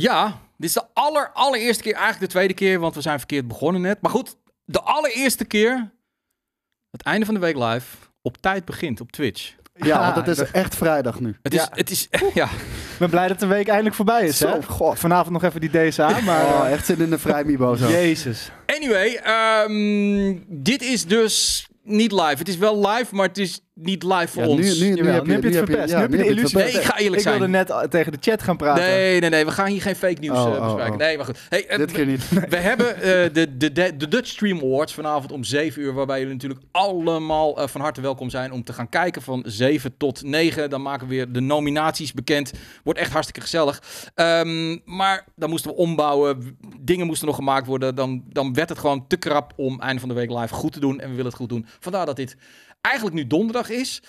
Ja, dit is de aller, allereerste keer, eigenlijk de tweede keer, want we zijn verkeerd begonnen net. Maar goed, de allereerste keer, het einde van de week live, op tijd begint op Twitch. Ja, want het is echt vrijdag nu. Het is, Ja. het is, ja, Ik ben blij dat de week eindelijk voorbij is. Hè? Zo. Goh, vanavond nog even die DSA, maar... Oh, eh, echt zin in de vrijmibo zo. Jezus. Anyway, ehm, dit is dus niet live. Het is wel live, maar het is niet live voor Ja, ons. nu, nu, Jawel, heb je, nu heb je het verpest. ja, Nu heb je de illusie. verpest. Nee, ik ga eerlijk ik zijn. wilde net al tegen de chat gaan praten. Nee, nee, nee, we gaan hier geen fake nieuws Oh, eh, oh, bespreken. oh. Nee, maar goed. Hey, eh, Dit keer niet. We hebben eh, de, de, de, de Dutch Stream Awards vanavond om 7 uur, waarbij jullie natuurlijk allemaal eh, van harte welkom zijn om te gaan kijken van 7 tot 9. Dan maken we weer de nominaties bekend. Wordt echt hartstikke gezellig. Ehm, maar dan moesten we ombouwen, dingen moesten nog gemaakt worden. Dan, dan werd het gewoon te krap om einde van de week live goed te doen. En we willen het goed doen. Vandaar dat dit eigenlijk nu donderdag is.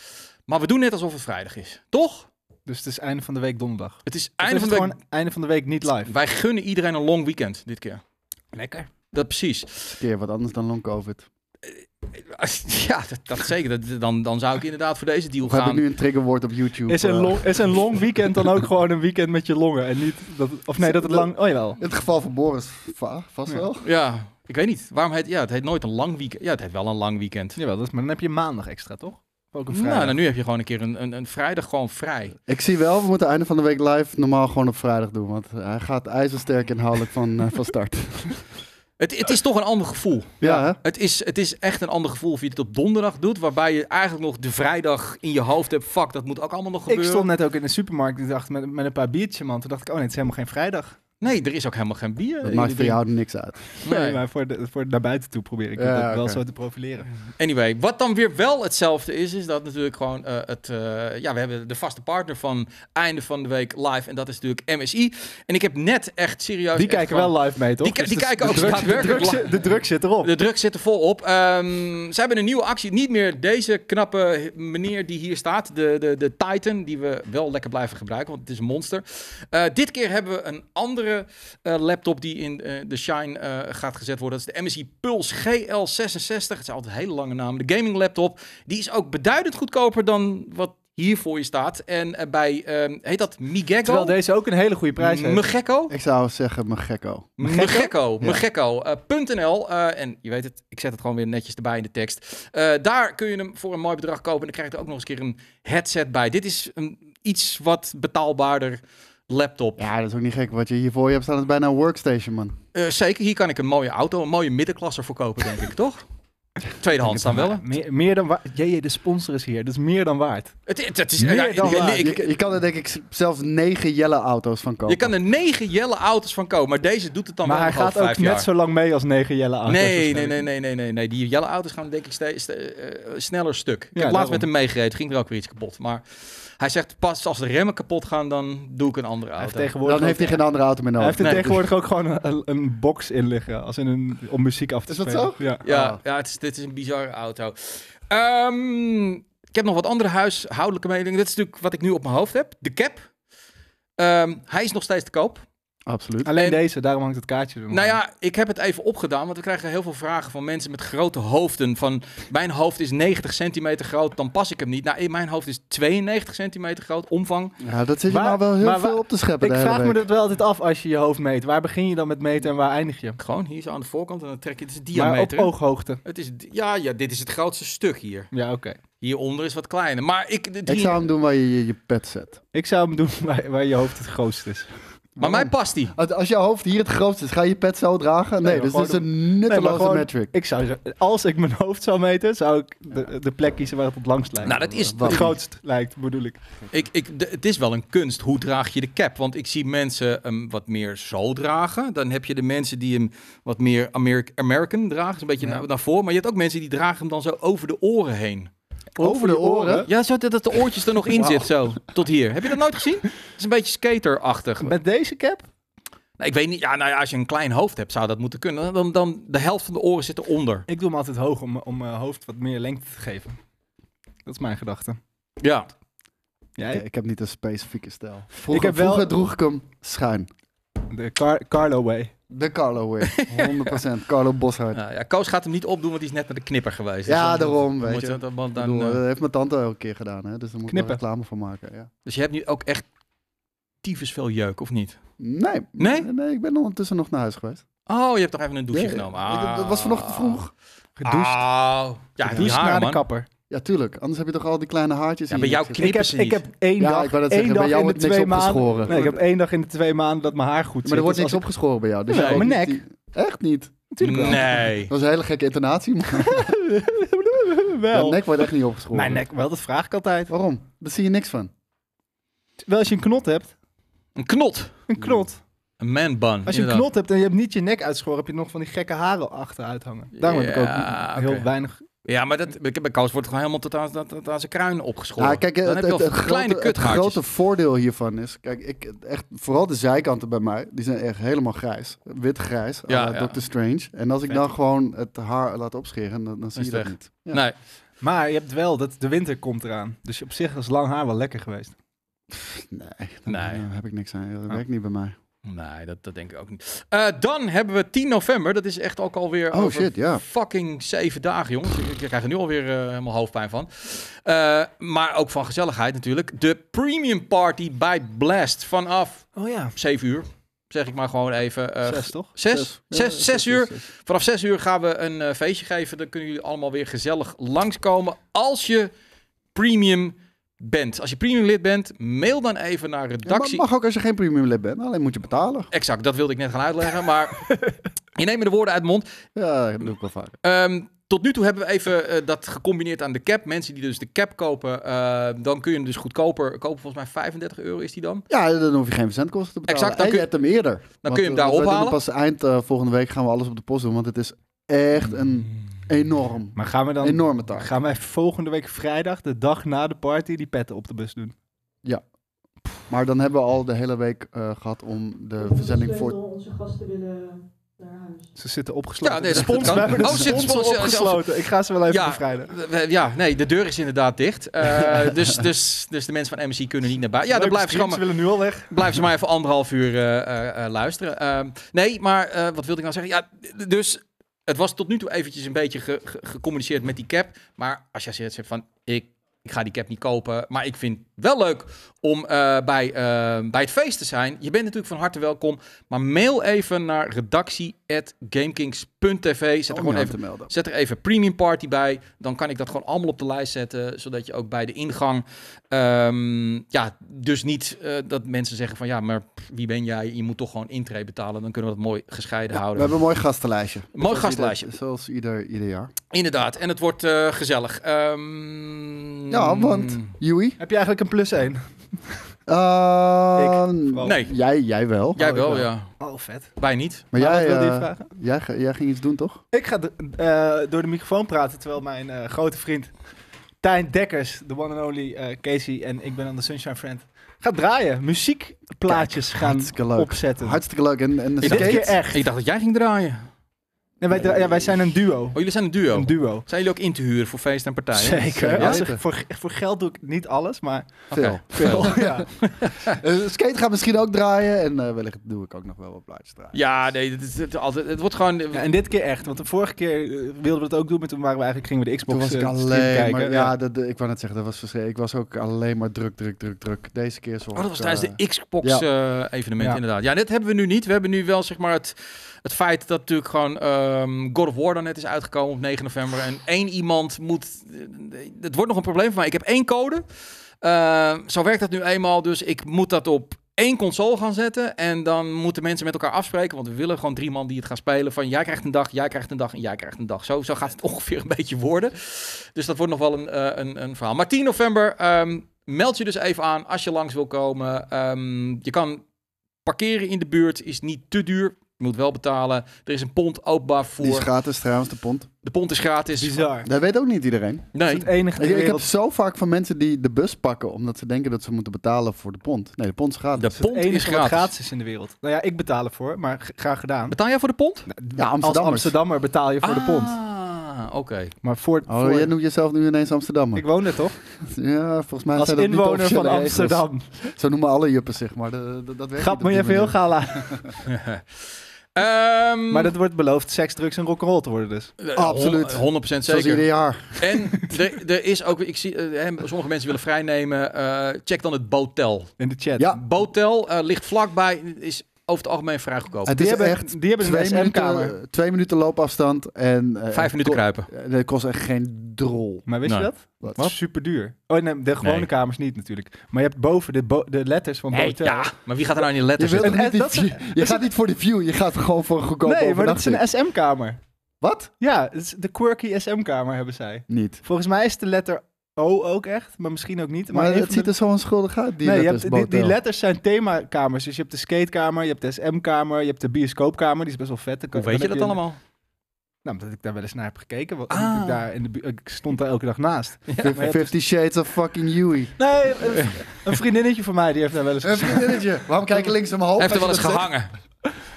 Maar we doen net alsof het vrijdag is. Toch? Dus het is einde van de week donderdag. Het is einde is van het de week. gewoon einde van de week niet live. Wij gunnen iedereen een long weekend dit keer. Lekker. Dat precies. Een keer wat anders dan long covid. Ja, dat, dat zeker. Dat, dan, dan zou ik inderdaad voor deze deal Of heb ik gaan. nu een triggerwoord op YouTube? Is een, eh, long, is een long weekend dan ook gewoon een weekend met je longen? En niet dat, of nee, dat het lang... Oh jawel. In het geval van Boris, va- vast Ja. wel. Ja, ik weet niet. Waarom heet ja, het heet nooit een lang weekend. Ja, het heet wel een lang weekend. Jawel, dat is, maar dan heb je maandag extra, toch? Ook een Nou, vrijdag. nou, nu heb je gewoon een keer een, een, een vrijdag gewoon vrij. Ik zie wel, we moeten einde van de week live normaal gewoon op vrijdag doen. Want hij gaat ijzersterk inhoudelijk van, eh, van start. Het, het is toch een ander gevoel. Ja, hè? Het is, het is echt een ander gevoel of je het op donderdag doet, waarbij je eigenlijk nog de vrijdag in je hoofd hebt. Fuck, dat moet ook allemaal nog ik gebeuren. stond net ook in de supermarkt. Ik dacht met, met een paar biertjes, man. Toen dacht ik, oh nee, het is helemaal geen vrijdag. Nee, er is ook helemaal geen bier. Dat maakt voor jou niks uit. Nee, Nee. maar voor, de, voor naar buiten toe probeer ik Ja, het ook wel zo te profileren. Anyway, wat dan weer wel hetzelfde is, is dat natuurlijk gewoon eh, het... eh, ja, we hebben de vaste partner van einde van de week live en dat is natuurlijk MSI. En ik heb net echt serieus... Die echt kijken gewoon- wel live mee, toch? Die die de- kijken de ook druk, de, druk, de druk zit erop. De druk zit er vol op. Ehm, ze hebben een nieuwe actie. Niet meer deze knappe meneer die hier staat. De, de, de Titan, die we wel lekker blijven gebruiken, want het is een monster. Eh, dit keer hebben we een andere eh, laptop die in eh, de Shine eh, gaat gezet worden. Dat is de MSI Pulse GL66. Het is altijd een hele lange naam. De gaming laptop. Die is ook beduidend goedkoper dan wat hier voor je staat. En bij, ehm, heet dat Migekko? Terwijl deze ook een hele goede prijs heeft. Megekko? Ik zou zeggen, mijn gekko. Megekko, Ja. Megekko, eh, .nl. eh, en je weet het, ik zet het gewoon weer netjes erbij in de tekst. Eh, daar kun je hem voor een mooi bedrag kopen. En dan krijg je er ook nog eens een keer een headset bij. Dit is een iets wat betaalbaarder laptop. Ja, dat is ook niet gek. Wat je hier voor je hebt staan is bijna een workstation, man. Eh, zeker, hier kan ik een mooie auto, een mooie middenklasse voor kopen, denk ik, toch? Tweedehands dan wel. Meer, meer dan waard. Jee, de sponsor is hier. Dat is meer dan waard. Het, het, het is, Meer ja, dan ik- waar. ik- je, je kan er denk ik zelfs negen Jelle auto's van kopen. je kan er negen jelle auto's van kopen, maar deze doet het dan maar wel hij nog gaat ook net jaar. zo lang mee als negen Jelle auto's. Nee, nee, waarschijnlijk. nee, nee, nee, nee, nee. Die jelle auto's gaan denk ik steeds eh, sneller stuk. Ik Ja, heb laatst met hem meegereden, ging er ook weer iets kapot. Maar hij zegt pas als de remmen kapot gaan, dan doe ik een andere Hij heeft auto. tegenwoordig Dan heeft hij geen andere auto meer Hij nodig. heeft er Nee. tegenwoordig ook gewoon een, een box in liggen. Als in een, om muziek af te Is dat spelen. zo? Ja. Ja, Oh. ja het is, dit is een bizarre auto. Ehm, ik heb nog wat andere huishoudelijke mededelingen. Dit is natuurlijk wat ik nu op mijn hoofd heb. De cap. Ehm, hij is nog steeds te koop. Absoluut. Alleen En- deze, daarom hangt het kaartje. Nou ja, ik heb het even opgedaan, want we krijgen heel veel vragen van mensen met grote hoofden. Van, mijn hoofd is 90 centimeter groot, dan pas ik hem niet. Nou, in mijn hoofd is 92 centimeter groot, omvang. Ja, dat zit je Maar- nou wel heel maar veel op te scheppen Ik de hele vraag me dat wel altijd af als je je hoofd meet. Waar begin je dan met meten en waar eindig je? Gewoon hier zo aan de voorkant en dan trek je, het is een Maar op diameter. ooghoogte. Het is, ja, ja, dit is het grootste stuk hier. Ja, oké. Hieronder is wat kleiner. Maar ik, de Ik drie- zou hem doen waar je je, je pet zet. Ik zou hem doen waar, waar je hoofd het grootst is. Maar mij past die. Als, als je hoofd hier het grootste is, ga je je pet zo dragen? Nee, dus dat is een nutteloze gewoon- metric. Ik zou, zo- als ik mijn hoofd zou meten, zou ik de, de plek kiezen waar het het langst lijkt. Nou, dat is... het grootst lijkt, bedoel ik. Ik, ik, de- het is wel een kunst. Hoe draag je de cap? Want ik zie mensen hem wat meer zo dragen. Dan heb je de mensen die hem wat meer Ameri- American dragen. Dus een beetje Ja. naar, naar voren. Maar je hebt ook mensen die dragen hem dan zo over de oren heen. Over de oren? Ja, zo dat de oortjes er nog in zit. Zo, tot hier. Heb je dat nooit gezien? Het is een beetje skaterachtig. Met deze cap? Nou, ik weet niet. Ja, nou ja, als je een klein hoofd hebt, zou dat moeten kunnen. Dan, dan de helft van de oren zit eronder. Ik doe hem altijd hoog om, om mijn hoofd wat meer lengte te geven. Dat is mijn gedachte. Ja. Jij? Ik, ik heb niet een specifieke stijl. Vroeger, heb wel- vroeger droeg ik hem schuin. De Car Carlo Way. De Carlo weer. 100%. Carlo Boshart. Ja, ja, Koos gaat hem niet opdoen, want die is net naar de knipper geweest. Ja, Dus dan- daarom, dan weet moet je. dat- dan- Ik dan, bedoel, eh, dat heeft mijn tante elke keer gedaan, hè? dus daar moet ik reclame van maken. Ja. dus je hebt nu ook echt tyfus veel jeuk, of niet? Nee. Nee? Nee, ik ben ondertussen nog naar huis geweest. Oh, je hebt toch even een douche Ja, genomen. ik- Ah. Dat was vanochtend vroeg. Gedoucht. Ah. Ja, Gedoucht naar de kapper. Ja, tuurlijk. Anders heb je toch al die kleine haartjes Ja, in bij je jou knippen heb, ze ik heb één Ja, dag, ik wou één zeggen, bij dag jou in de wordt niks twee maanden. opgeschoren. Nee, ik heb één dag in de twee maanden dat mijn haar goed Maar zit. er wordt Dus niks ik- opgeschoren bij jou. Dus ook mijn nek. die- Echt niet. Natuurlijk wel. Nee. Dat was een hele gekke intonatie. Maar wel. je nek wordt echt niet opgeschoren. Mijn nek wel, dat vraag ik altijd. Waarom? Daar zie je niks van. Wel als je een knot hebt. Een knot. Een knot. Een man bun. Als je een knot hebt en je hebt niet je nek uitschoren, heb je nog van die gekke haren achteruit hangen. Daarom heb ik ook heel weinig. Ja, maar dat, ik heb bij Koos wordt het gewoon helemaal tot aan, tot, tot aan zijn kruin opgeschoren. Ja, kijk, Dan het, heb je het, wel het kleine grote, het kutgaatjes. grote voordeel hiervan is... Kijk, ik, echt, vooral de zijkanten bij mij, die zijn echt helemaal grijs. Wit-grijs, Ja. Dr. Strange. En als ik dan gewoon het haar laat opscheren, dan, dan zie je het dat weg. niet. Ja. Nee. Maar je hebt wel, dat de winter komt eraan. Dus op zich is lang haar wel lekker geweest. Nee, daar Nee. daar heb ik niks aan. Dat Oh. werkt niet bij mij. Nee, dat, dat denk ik ook niet. Eh, dan hebben we 10 november. Dat is echt ook alweer Oh, over shit, ja. fucking zeven dagen, jongens. Ik, ik krijg er nu alweer eh, helemaal hoofdpijn van. Eh, maar ook van gezelligheid natuurlijk. De Premium Party bij Blast vanaf Oh ja. 7 uur. Zeg ik maar gewoon even. eh, Zes toch? Zes? Ja, Zes, zes uur. zes. Vanaf 6 uur gaan we een feestje geven. Dan kunnen jullie allemaal weer gezellig langskomen. Als je premium bent. Als je premium lid bent, mail dan even naar Ja, redactie. maar mag ook als je geen premium lid bent. Alleen moet je betalen. Exact, dat wilde ik net gaan uitleggen. Maar je neemt me de woorden uit de mond. Ja, dat doe ik wel vaak. Ehm, tot nu toe hebben we even eh, dat gecombineerd aan de cap. Mensen die dus de cap kopen, eh, dan kun je hem dus goedkoper kopen. Volgens mij 35 euro is die dan. Ja, dan hoef je geen verzendkosten te betalen. Exact, dan en kun je je- hebt hem eerder. Dan kun je hem daar ophalen. Pas eind eh, volgende week gaan we alles op de post doen. Want het is echt een enorm, Maar gaan we dan... enorme taak. Gaan wij volgende week vrijdag, de dag na de party, die petten op de bus doen? Maar dan hebben we al de hele week eh, gehad om de verzending voor... Onze gasten willen naar huis. Ze zitten opgesloten. Ja, nee, dat spons, kan. we hebben de Oh, zit sponsor sponsor- opgesloten. Ik ga ze wel even Ja. bevrijden. Ja, nee, de deur is inderdaad dicht. Eh, dus, dus, dus de mensen van MSC kunnen niet naar buiten. Ja, dan Leuke blijven ze, streams, gewoon, willen nu al weg. blijven ze maar even anderhalf uur eh, eh, eh, luisteren. Ehm, nee, maar eh, wat wilde ik nou zeggen? Ja, d- dus het was tot nu toe eventjes een beetje ge- ge- gecommuniceerd met die cap. Maar als jij hebt van, ik, ik ga die cap niet kopen. Maar ik vind wel leuk om eh, bij, eh, bij het feest te zijn. Je bent natuurlijk van harte welkom. Maar mail even naar redactie.gamekings.tv. Zet er gewoon even te melden. Zet er even Premium Party bij. Dan kan ik dat gewoon allemaal op de lijst zetten. Zodat je ook bij de ingang. ehm, ja, dus niet eh, dat mensen zeggen van ja, maar wie ben jij? Je moet toch gewoon intree betalen. Dan kunnen we dat mooi gescheiden Ja, we houden. hebben een mooi gastenlijstje. Mooi Zoals gastenlijstje. Ieder, zoals ieder, ieder jaar. Inderdaad. En het wordt eh, gezellig. Ehm, Ja, want... Joey? Heb je eigenlijk een plus 1? Uh, Nee. Jij, jij wel. Jij Oh, wel, wel. ja. Oh, vet. Wij niet. Maar Maar jij, wilde je eh, vragen? jij, ga- jij ging iets doen, toch? Ik ga de- eh, door de microfoon praten terwijl mijn eh, grote vriend Tijn Dekkers, de one and only eh, Casey en ik ben aan de Sunshine Friend, gaat draaien. Muziekplaatjes gaan hartstikke leuk. opzetten. Hartstikke leuk. En, en de Ik Dit dacht- keer skate... echt. Ik dacht dat jij ging draaien. Nee, wij, ja, wij zijn een duo. Oh, jullie zijn een duo. Een duo. Zijn jullie ook in te huren voor feest en partijen? Zeker. Ja, voor, voor geld doe ik niet alles, maar Oké. Veel. veel. ja. Eh, skate gaat misschien ook draaien. En eh, wellicht doe ik ook nog wel wat plaatjes draaien. Ja, nee, het, is- het, altijd, het wordt gewoon... Ja, en dit keer echt. Want de vorige keer eh, wilden we het ook doen, maar toen waren we eigenlijk, gingen we de Xbox Toen was ik alleen kijken. maar... Ja, dat- dat- ik wou net zeggen, dat was verschrikkelijk. Ik was ook alleen maar druk, druk, druk, druk. Deze keer zo. Oh, dat was tijdens de Xbox ja. eh, evenement, Ja. inderdaad. Ja, dit hebben we nu niet. We hebben nu wel, zeg maar, het, het feit dat natuurlijk gewoon ehm, God of War dan net is uitgekomen op 9 november. En één iemand moet... eh, Het wordt nog een probleem voor mij. Ik heb één code. Eh, zo werkt dat nu eenmaal. Dus ik moet dat op één console gaan zetten. En dan moeten mensen met elkaar afspreken. Want we willen gewoon drie man die het gaan spelen. Van jij krijgt een dag, jij krijgt een dag en jij krijgt een dag. Zo, zo gaat het ongeveer een beetje worden. Dus dat wordt nog wel een, eh, een, een verhaal. Maar 10 november, ehm, meld je dus even aan als je langs wil komen. Ehm, je kan parkeren in de buurt, is niet te duur. Je moet wel betalen. Er is een pond openbaar Die is voor. gratis trouwens, de pond. De pond is gratis. Bizar. Dat weet ook niet iedereen. Dat Nee. is het enige Ik, ik heb zo vaak van mensen die de bus pakken omdat ze denken dat ze moeten betalen voor de pond. Nee, de pond is gratis. De is het pond is enige wat gratis. gratis is in de wereld. Nou ja, ik betaal ervoor, maar graag gedaan. Betaal jij voor de pond? Ja, Als. Amsterdammer betaal je voor de pond. Ah, oké. Maar voor, Oh, voor jij noemt jezelf nu ineens Amsterdammer. ik woon er toch? Ja, volgens mij Als zijn dat niet de inwoner van regels. Amsterdam. Zo noemen alle juppen, zeg maar. Dat, dat, dat werkt Gaat niet me op je veel gala. Ehm, Maar dat wordt beloofd seks, drugs en rock'n'roll te worden dus. eh, Absoluut. 100% Zoals ieder zeker. jaar. En er, is ook, ik zie, eh, hè, sommige mensen willen vrijnemen. eh, check dan het Botel. In de chat. Ja. Botel eh, ligt vlakbij, is over het algemeen vrij goedkoop. Het Die is hebben, echt die hebben een twee SM-kamer. minuten, twee minuten loopafstand. En, eh, Vijf minuten kruipen. eh, Dat kost echt geen drol. Maar wist Nee. je dat? Wat? Is super duur. Oh nee, de gewone Nee. kamers niet natuurlijk. Maar je hebt boven de, bo- de letters van Nee, Botel. ja, maar wie gaat er nou in die Je, letters wilt niet die view- je gaat niet voor de view, je gaat gewoon voor een goedkope nee, maar dat is een SM-kamer. Wat? Ja, het is de quirky SM-kamer hebben zij. Niet. Volgens mij is de letter O ook echt, maar misschien ook niet. Maar, een het ziet er zo onschuldig uit, die nee, je letters hebt, die, letters zijn themakamers. Dus je hebt de skatekamer, je hebt de SM-kamer, je hebt de bioscoopkamer. Die is best wel vet. Hoe weet je dat allemaal? Nou, omdat ik daar wel eens naar heb gekeken. Want Ah. ik, daar in de, ik stond daar elke dag naast. Je hebt Fifty Shades of fucking Huey. Nee, een, een vriendinnetje van mij die heeft daar wel eens Een vriendinnetje. Waarom kijk je links omhoog? Hij heeft er wel eens je dat gehangen.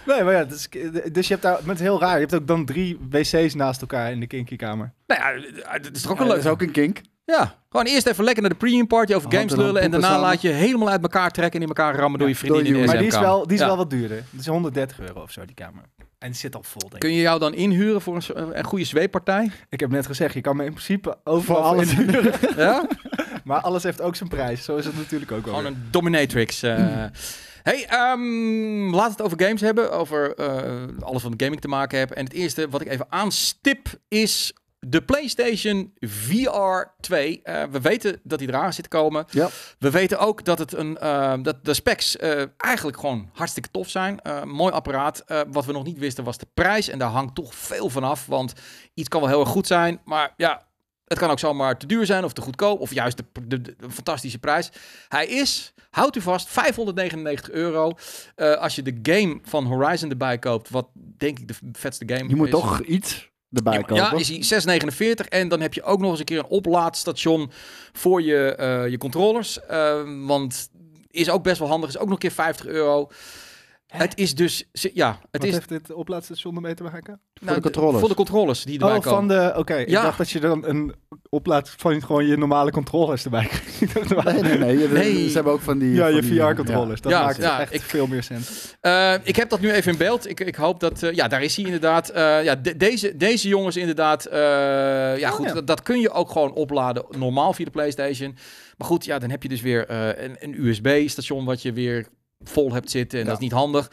Nee, maar ja, dus, dus je hebt daar, met heel raar, je hebt ook dan drie wc's naast elkaar in de kinky kamer. Nou ja, het is toch ook Ja, leuk. dat is ook een kink. Ja, gewoon eerst even lekker naar de premium party over games lullen. En daarna laat je helemaal uit elkaar trekken en in elkaar rammen door je vriendin in de Maar die is, wel, die is wel wat duurder. Het is 130 euro of zo, die kamer. En die zit al vol, denk ik. Kun je jou dan inhuren voor een, een goede zweeppartij? Ik heb net gezegd, je kan me in principe overal alles. inhuren. Ja? Maar alles heeft ook zijn prijs. Zo is het natuurlijk ook wel. Gewoon een dominatrix. eh. Hey, ehm, laten we het over games hebben. Over eh, alles wat met gaming te maken heeft. En het eerste wat ik even aanstip is de PlayStation VR 2. Eh, we weten dat die eraan zit te komen. Ja. We weten ook dat, het een, eh, dat de specs eh, eigenlijk gewoon hartstikke tof zijn. Mooi apparaat. Wat we nog niet wisten was de prijs. En daar hangt toch veel van af. Want iets kan wel heel erg goed zijn. Maar ja, het kan ook zomaar te duur zijn of te goedkoop. Of juist de, de, de- de fantastische prijs. Hij is, houdt u vast, 599 euro. Als je de game van Horizon erbij koopt. Wat denk ik de vetste game Je moet is. toch iets erbij Ja, kopen. Ja, is hij 6,49. En dan heb je ook nog eens een keer een oplaadstation voor je, eh, je controllers. Eh, want is ook best wel handig. Is ook nog een keer 50 euro. Het is dus, ja, het Wat is heeft dit oplaadstation ermee te maken? nou, de controllers. Voor de controllers die erbij Oh, komen. van de... Oké, ik Ja. dacht dat je dan een oplaad van gewoon je normale controllers erbij krijgt. Nee, nee, nee. Nee. Ze hebben ook van die... Ja, van je VR-controllers. Dat Ja, maakt ja, echt ik- veel meer sens. Eh, ik heb dat nu even in beeld. Ik, ik hoop dat... eh, ja, daar is hij inderdaad. Eh, ja, de- deze, deze jongens inderdaad... eh, ja, Oh, goed, ja. Dat, dat kun je ook gewoon opladen normaal via de PlayStation. Maar goed, ja, dan heb je dus weer eh, een, een USB-station wat je weer vol hebt zitten. En Ja. dat is niet handig.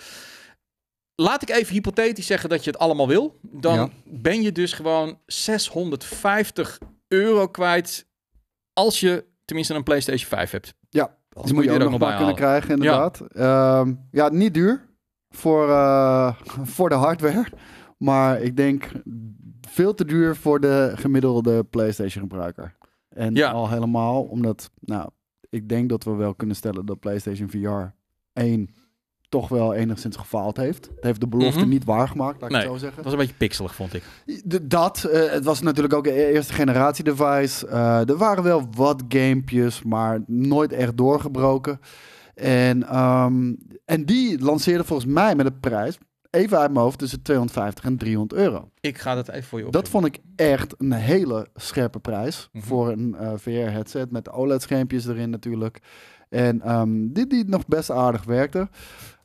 Laat ik even hypothetisch zeggen dat je het allemaal wil. Dan Ja. ben je dus gewoon 650 euro kwijt... als je tenminste een PlayStation 5 hebt. Ja, die moet je ook nog bij kunnen krijgen, inderdaad. Ja, ja niet duur voor, eh, voor de hardware. Maar ik denk veel te duur voor de gemiddelde PlayStation gebruiker. En Ja. al helemaal omdat, nou, ik denk dat we wel kunnen stellen dat PlayStation VR 1 toch wel enigszins gefaald heeft. Het heeft de belofte Mhm. niet waargemaakt, laat ik Nee, het zo zeggen. was een beetje pixelig, vond ik. D- Dat, eh, het was natuurlijk ook een eerste generatie device. Eh, er waren wel wat gamepjes, maar nooit echt doorgebroken. En, ehm, en die lanceerde volgens mij met een prijs, even uit mijn hoofd, tussen 250 en 300 euro. Ik ga dat even voor je op. Dat vond ik echt een hele scherpe prijs Mhm. voor een eh, VR-headset met OLED-schermpjes erin natuurlijk. En ehm, die, die nog best aardig werkte.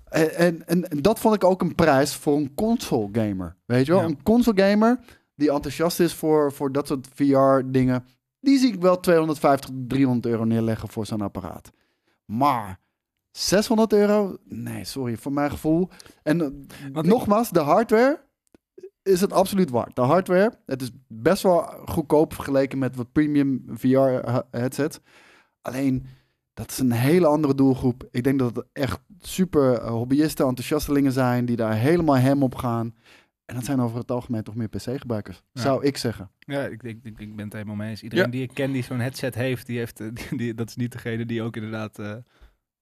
En, en, en, dat vond ik ook een prijs voor een console gamer. Weet je wel? Ja. Een console gamer die enthousiast is voor, voor dat soort VR-dingen. Die zie ik wel 250, 300 euro neerleggen voor zo'n apparaat. Maar 600 euro? Nee, sorry, voor mijn gevoel. En eh, Want nogmaals, de hardware is het absoluut waard. De hardware, het is best wel goedkoop vergeleken met wat premium VR-headsets. Alleen, dat is een hele andere doelgroep. Ik denk dat het echt super eh, hobbyisten, enthousiastelingen zijn die daar helemaal hem op gaan. En dat zijn over het algemeen toch meer PC-gebruikers, Ja. zou ik zeggen. Ja, ik, ik, ik, ik ben het helemaal mee eens. Iedereen Ja. die ik ken die zo'n headset heeft, die heeft eh, die, die- dat is niet degene die ook inderdaad... eh,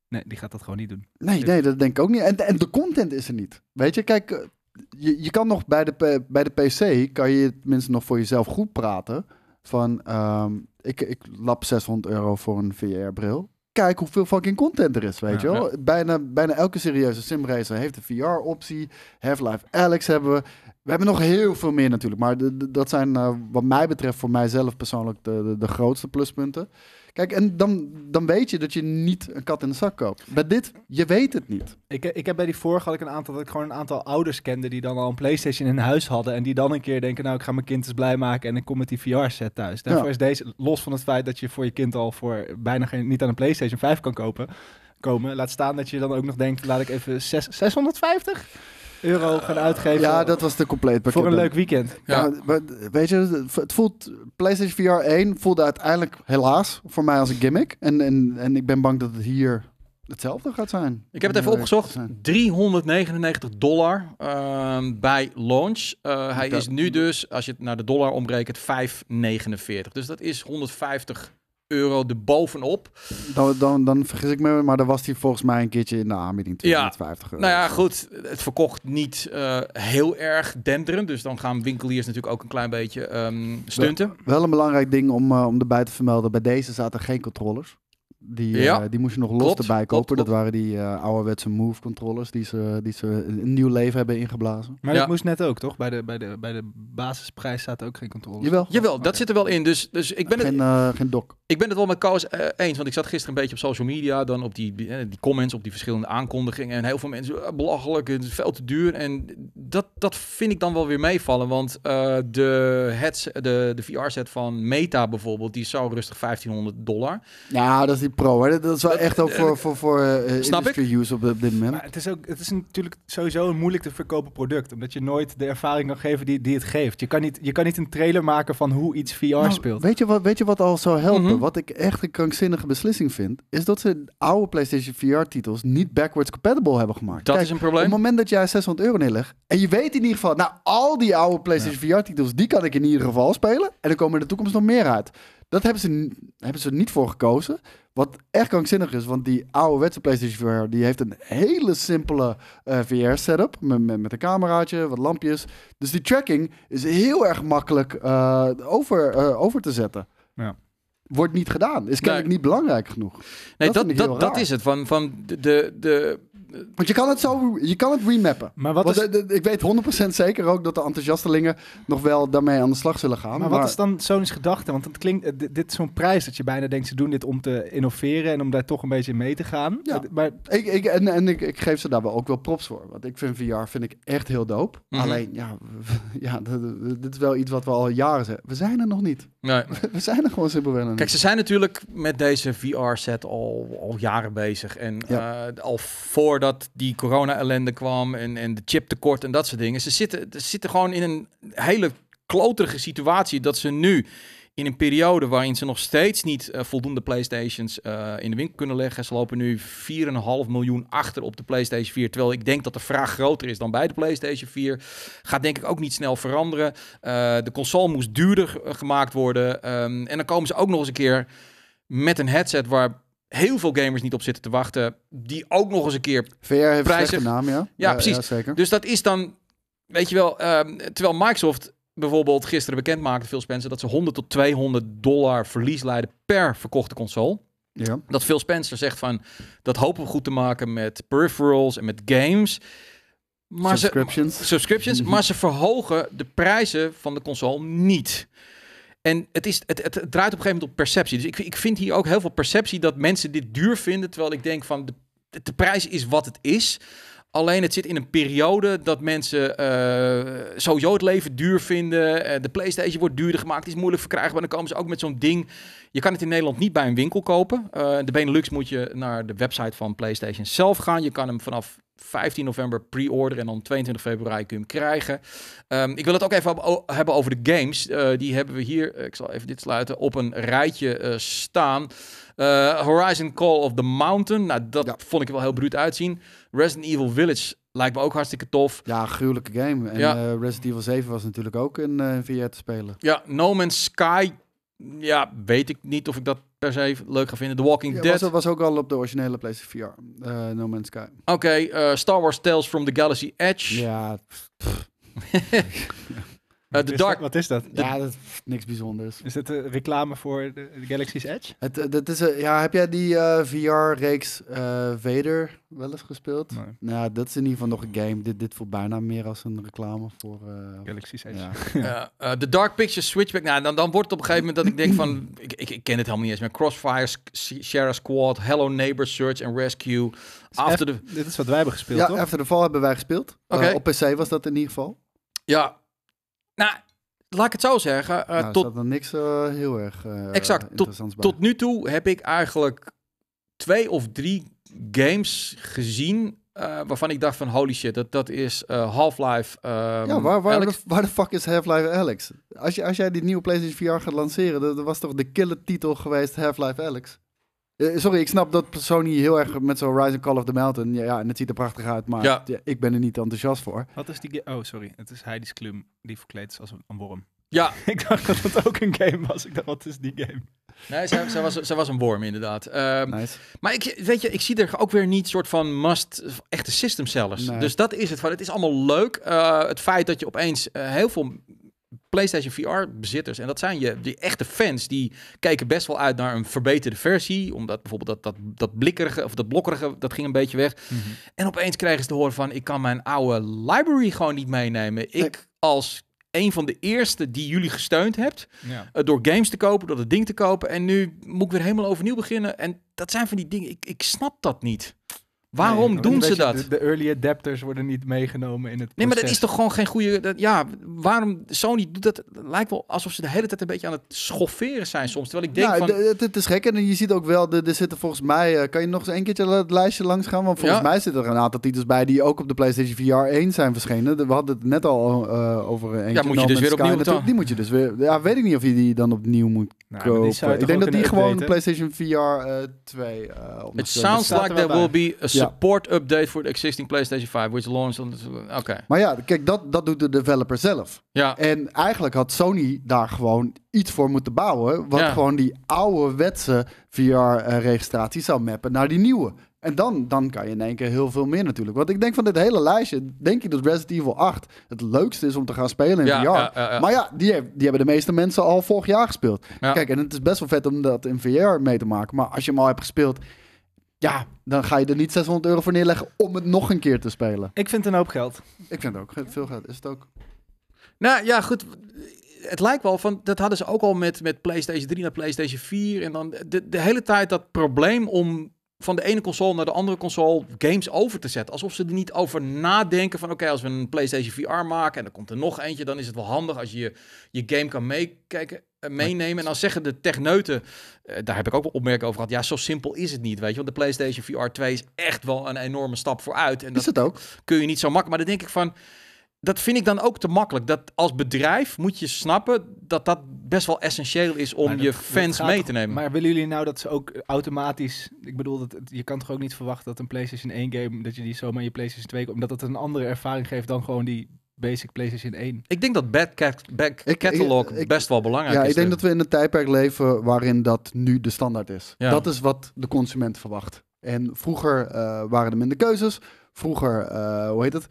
nee, die gaat dat gewoon niet doen. Nee, Dus- nee, dat denk ik ook niet. En, en de content is er niet. Weet je, kijk, je, je kan nog bij de, bij de PC, kan je tenminste nog voor jezelf goed praten. Van, ehm, ik, ik lap 600 euro voor een VR-bril. Kijk hoeveel fucking content er is, weet je wel. Bijna, bijna elke serieuze simracer heeft een VR-optie. Half-Life Alex hebben we. We hebben nog heel veel meer natuurlijk. Maar de- de- dat zijn eh, wat mij betreft voor mijzelf persoonlijk de, de, de grootste pluspunten. Kijk, en dan, dan weet je dat je niet een kat in de zak koopt. Bij dit, je weet het niet. Ik, ik heb bij die vorige had ik een aantal dat ik gewoon een aantal ouders kende die dan al een PlayStation in huis hadden en die dan een keer denken, nou ik ga mijn kind eens blij maken en ik kom met die VR set thuis. Daarvoor Ja. is deze los van het feit dat je voor je kind al voor bijna geen niet aan een PlayStation 5 kan kopen komen. Laat staan dat je dan ook nog denkt, laat ik even zes- 650 euro gaan uitgeven Ja, dat was de compleet pakket. voor een leuk weekend. Ja, Ja. maar weet je, het voelt. PlayStation VR 1 voelde uiteindelijk helaas voor mij als een gimmick. En, en, en ik ben bang dat het hier hetzelfde gaat zijn. Ik heb het even opgezocht. te zijn. 399 dollar ehm, bij launch. Eh, hij is nu dus, als je het naar de dollar omrekent, 5,49. Dus dat is 150 euro erbovenop. Dan, dan, dan vergis ik me, maar dan was hij volgens mij een keertje in de aanbieding. Ja. 250 euro. Nou ja, goed. Het verkocht niet eh, heel erg denderend. Dus dan gaan winkeliers natuurlijk ook een klein beetje ehm, stunten. Wel een belangrijk ding om, eh, om erbij te vermelden. Bij deze zaten geen controllers. Die, eh, die moest je nog los Klopt, erbij klopt, kopen. Dat waren die eh, ouderwetse Move controllers die ze, die ze een nieuw leven hebben ingeblazen. Maar Ja. dat moest net ook, toch? Bij de, bij de, bij de basisprijs staat ook geen controle. Jawel. Jawel, dat Oké. zit er wel in. Dus, dus ik ben het, geen, eh, geen dock. Ik ben het wel met Koos eh, eens, want ik zat gisteren een beetje op social media, dan op die, die, die comments, op die verschillende aankondigingen. En heel veel mensen, belachelijk, het is veel te duur. En dat, dat vind ik dan wel weer meevallen, want eh, de, heads, de, de VR-set van Meta bijvoorbeeld, die is zo rustig 1500 dollar. Ja, dat is die pro. Hè. Dat is wel Dat- echt ook voor, voor, voor Snap industry use op, op dit moment. Maar het is, ook, het is natuurlijk sowieso een moeilijk te verkopen product. Omdat je nooit de ervaring kan geven die, die het geeft. Je kan, niet, je kan niet een trailer maken van hoe iets VR Nou, speelt. Weet je, wat, weet je wat al zou helpen? Mhm. Wat ik echt een krankzinnige beslissing vind, is dat ze oude PlayStation VR-titels niet backwards compatible hebben gemaakt. Dat Kijk, is een op het probleem. moment dat jij 600 euro neerlegt en je weet in ieder geval, nou, al die oude PlayStation VR-titels, die kan ik in ieder geval spelen. En er komen in de toekomst nog meer uit. Dat hebben ze, hebben ze niet voor gekozen. Wat echt krankzinnig is, want die ouderwetse PlayStation VR, die heeft een hele simpele eh, VR-setup. Met, met, met een cameraatje, wat lampjes. Dus die tracking is heel erg makkelijk eh, over, eh, over te zetten. Ja. Wordt niet gedaan. Is kennelijk niet belangrijk genoeg. Nee, dat dat, dat, dat is het. Van, van de, de, Want je kan het zo, je kan het remappen. Maar wat, Want is, de- de- ik weet 100% zeker ook dat de enthousiastelingen nog wel daarmee aan de slag zullen gaan. maar wat is dan Sony's gedachte? Want het klinkt, eh, dit, dit is zo'n prijs dat je bijna denkt, ze doen dit om te innoveren en om daar toch een beetje mee te gaan. Ja. Maar Ik, ik, en en ik, ik geef ze daar wel ook wel props voor. Want ik vind VR vind ik echt heel dope. Mhm. Alleen, ja, ja, dit is wel iets wat we al jaren zeggen. We zijn er nog niet. nee. We zijn er gewoon simpelweg nog Kijk, ze zijn natuurlijk met deze VR-set al, al jaren bezig. En Ja. eh, al voordat die corona-ellende kwam en, en de chiptekort en dat soort dingen. Ze zitten, ze zitten gewoon in een hele kloterige situatie dat ze nu in een periode waarin ze nog steeds niet eh, voldoende PlayStations eh, in de winkel kunnen leggen. Ze lopen nu 4,5 miljoen achter op de PlayStation 4. Terwijl ik denk dat de vraag groter is dan bij de PlayStation 4. Gaat denk ik ook niet snel veranderen. Eh, de console moest duurder gemaakt worden. Ehm, en dan komen ze ook nog eens een keer met een headset waar heel veel gamers niet op zitten te wachten. Die ook nog eens een keer. VR heeft prijzig. naam, ja. Ja, precies. Ja, zeker. Dus dat is dan, weet je wel, ehm, terwijl Microsoft bijvoorbeeld gisteren bekend maakte, Phil Spencer, dat ze 100 tot 200 dollar verlies leiden per verkochte console. Ja. Dat Phil Spencer zegt van, dat hopen we goed te maken met peripherals en met games. Maar ze, Subscriptions. subscriptions, Mhm. maar ze verhogen de prijzen van de console niet. En het, is, het, het, draait op een gegeven moment op perceptie. Dus ik, ik vind hier ook heel veel perceptie dat mensen dit duur vinden. Terwijl ik denk van de, de prijs is wat het is. Alleen het zit in een periode dat mensen eh, sowieso het leven duur vinden. Eh, de PlayStation wordt duurder gemaakt, is moeilijk verkrijgbaar. Dan komen ze ook met zo'n ding. Je kan het in Nederland niet bij een winkel kopen. Eh, de Benelux moet je naar de website van PlayStation zelf gaan. Je kan hem vanaf 15 november pre-orderen en dan 22 februari kun je hem krijgen. Ehm, ik wil het ook even hebben over de games. Die hebben we hier, ik zal even dit sluiten, op een rijtje staan. Horizon Call of the Mountain, nou dat Ja. vond ik er wel heel bruut uitzien. Resident Evil Village lijkt me ook hartstikke tof. Ja, gruwelijke game. En Ja. eh, Resident Evil 7 was natuurlijk ook in eh, VR te spelen. Ja, No Man's Sky, ja, weet ik niet of ik dat per se leuk ga vinden. The Walking Ja, Dead, was, was ook al op de originele PlayStation VR. eh, no Man's Sky. oké. Star Wars Tales from the Galaxy Edge. Ja, Eh, de Is Dark... dat- Wat is dat? Ja, dat is niks bijzonders. Is dit een reclame voor de, de Galaxy's Edge? Het, eh, dat is, eh, ja, heb jij die eh, VR-reeks eh Vader wel eens gespeeld? Nee. Nou, dat is in ieder geval nog een game. Dit, dit voelt bijna meer als een reclame voor... eh, Galaxy's Edge. ja. Eh, eh, de Dark Pictures Switchback. Nou, dan, dan wordt het op een gegeven moment dat ik denk van... Ik, ik, ik ken het helemaal niet eens meer. Crossfire, Share Squad, Hello Neighbor, Search and Rescue. After the... Dit is wat wij hebben gespeeld, ja, toch? After the Fall hebben wij gespeeld. Eh, Oké. op PC was dat in ieder geval. Ja. Nou, laat ik het zo zeggen. eh, nou, er tot, er niks eh, heel erg eh Exact, tot- bij. tot nu toe heb ik eigenlijk twee of drie games gezien... waarvan ik dacht van holy shit, dat, dat is Half-Life. ehm, ja, waar, waar, Alex. de, waar de fuck is Half-Life Alex? Als, je, als jij die nieuwe PlayStation VR gaat lanceren, dat, dat was toch de killer titel geweest, Half-Life Alex? Eh, sorry, ik snap dat Sony heel erg met zo'n Rise Call of the Mountain, ja, ja, en het ziet er prachtig uit, maar Ja. ja, ik ben er niet enthousiast voor. Wat is die Oh, sorry. Het is Heidi's Klum die verkleed is als een, een worm. Ja, ik dacht dat het ook een game was. Ik dacht, wat is die game? nee, zij, zij was, zij was een worm inderdaad. Ehm, Nice. Maar ik, weet je, ik zie er ook weer niet soort van must echte system sellers. Nee. Dus dat is het. Van, het is allemaal leuk. Eh, het feit dat je opeens eh, heel veel PlayStation VR bezitters en dat zijn je die echte fans die kijken best wel uit naar een verbeterde versie, omdat bijvoorbeeld dat dat dat blikkerige of dat blokkerige dat ging een beetje weg. En opeens krijgen ze te horen van ik kan mijn oude library gewoon niet meenemen. Ik als een van de eerste die jullie gesteund hebt, Ja. eh, door games te kopen, door het ding te kopen. En nu moet ik weer helemaal overnieuw beginnen. En dat zijn van die dingen, ik, ik snap dat niet. Waarom Nee, doen ze dat? De, de early adapters worden niet meegenomen in het Nee, maar dat proces. is toch gewoon geen goede... Dat, ja, waarom... Sony doet dat... Het lijkt wel alsof ze de hele tijd een beetje aan het schofferen zijn soms. Terwijl ik denk van... de- het, is gek en je ziet ook wel, er, zitten volgens mij, eh, kan je nog eens een keertje het lijstje langs gaan? Want volgens Ja. mij zitten er een aantal titels bij die ook op de PlayStation VR 1 zijn verschenen. We hadden het net al eh, over eentje. Ja, moet je dus weer opnieuw? Die moet je dus weer, ja, weet ik niet of je die dan opnieuw moet Nou, ik denk dat die gewoon updaten? PlayStation VR eh 2 eh It sounds like er there will be a Ja. support update for the existing PlayStation 5, which launched on... the- Oké, Maar ja, kijk, dat, dat doet de developer zelf. ja. En eigenlijk had Sony daar gewoon iets voor moeten bouwen. Wat Ja. gewoon die ouderwetse VR-registratie zou mappen naar die nieuwe. En dan, dan kan je in één keer heel veel meer natuurlijk. Want ik denk van dit hele lijstje, denk ik dat Resident Evil 8 het leukste is om te gaan spelen in Ja, VR. ja, ja, ja. Maar ja, die, heeft- die hebben de meeste mensen al vorig jaar gespeeld. Ja. Kijk, en het is best wel vet om dat in VR mee te maken. Maar als je hem al hebt gespeeld, ja, dan ga je er niet 600 euro voor neerleggen om het nog een keer te spelen. Ik vind het een hoop geld. Ik vind het ook veel geld. Is het ook? Nou ja, goed. Het lijkt wel van, dat hadden ze ook al met, met PlayStation 3 naar PlayStation 4. En dan de, de hele tijd dat probleem om van de ene console naar de andere console games over te zetten. Alsof ze er niet over nadenken van, oké, als we een PlayStation VR maken en er komt er nog eentje, dan is het wel handig als je je, game kan meekijken, eh, meenemen. En dan zeggen de techneuten, eh, daar heb ik ook wel opmerkingen over gehad, ja, zo simpel is het niet, weet je. Want de PlayStation VR 2 is echt wel een enorme stap vooruit. En Is dat het ook? kun je niet zo makkelijk. Maar dan denk ik van, dat vind ik dan ook te makkelijk. Dat als bedrijf moet je snappen dat dat best wel essentieel is om dat- je dat fans gaat mee te nemen. Maar willen jullie nou dat ze ook automatisch... Ik bedoel, dat, je kan toch ook niet verwachten dat een PlayStation 1 game... dat je die zomaar in je PlayStation 2 komt... omdat het een andere ervaring geeft dan gewoon die basic PlayStation 1. ik denk dat back, cat, back Ik- catalog ik- ik- best wel belangrijk Ja, is. ik denk dat we in een tijdperk leven waarin dat nu de standaard is. Ja. Dat is wat de consument verwacht. En vroeger eh, waren er minder keuzes. Vroeger, eh, hoe heet het?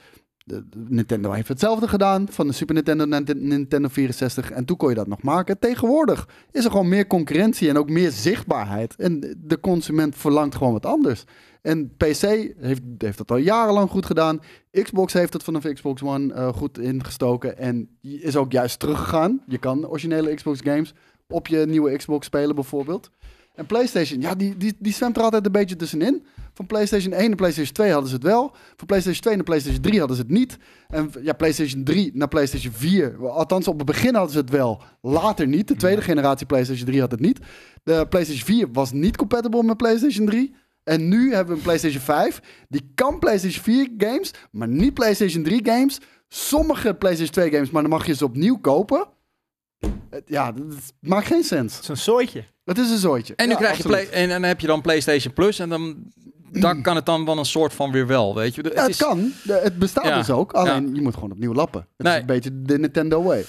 Nintendo heeft hetzelfde gedaan. Van de Super Nintendo naar de Nintendo 64. En toen kon je dat nog maken. Tegenwoordig is er gewoon meer concurrentie en ook meer zichtbaarheid. En de consument verlangt gewoon wat anders. En PC heeft, heeft dat al jarenlang goed gedaan. Xbox heeft het vanaf Xbox One eh, goed ingestoken. En is ook juist teruggegaan. Je kan originele Xbox games op je nieuwe Xbox spelen bijvoorbeeld. En PlayStation, ja, die, die, die zwemt er altijd een beetje tussenin. Van PlayStation 1 naar PlayStation 2 hadden ze het wel. Van PlayStation 2 naar PlayStation 3 hadden ze het niet. En ja, PlayStation 3 naar PlayStation 4. Althans, op het begin hadden ze het wel. Later niet. De tweede generatie PlayStation 3 had het niet. De PlayStation 4 was niet compatible met PlayStation 3. En nu hebben we een PlayStation 5. Die kan PlayStation 4 games, maar niet PlayStation 3 games. Sommige PlayStation 2 games, maar dan mag je ze opnieuw kopen. Ja, dat maakt geen sens. Het is een zooitje. Het is een zooitje. En nu Ja, krijg je play, en, en dan heb je dan PlayStation Plus en dan, dan kan het dan wel een soort van weer wel, weet je. Ja, het is- kan. Het bestaat Ja. dus ook. Alleen je moet gewoon opnieuw lappen. Het Nee. is een beetje de Nintendo way.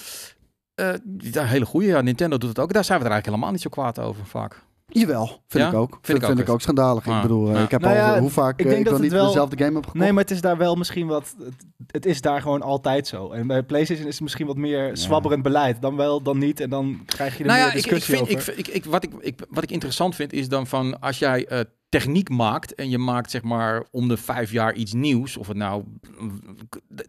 eh, ja, hele goede. Ja, Nintendo doet het ook. Daar zijn we er eigenlijk helemaal niet zo kwaad over vaak. Jawel, vind Ja? ik ook. Vind Vind, ik vind, ook. ik ook schandalig. Ah, Ik bedoel, eh, ja. ik heb Nou al ja, hoe vaak ik denk ik dat niet wel- dezelfde game heb gekocht. Nee, maar het is daar wel misschien wat... Het, het is daar gewoon altijd zo. En bij PlayStation is het misschien wat meer zwabberend beleid. Dan wel, dan niet. En dan krijg je er Nou meer ja, ik, ik discussie vind, ik, over. ik, ik, wat, ik, ik, wat ik interessant vind is dan van als jij eh, techniek maakt en je maakt zeg maar om de vijf jaar iets nieuws, of het nou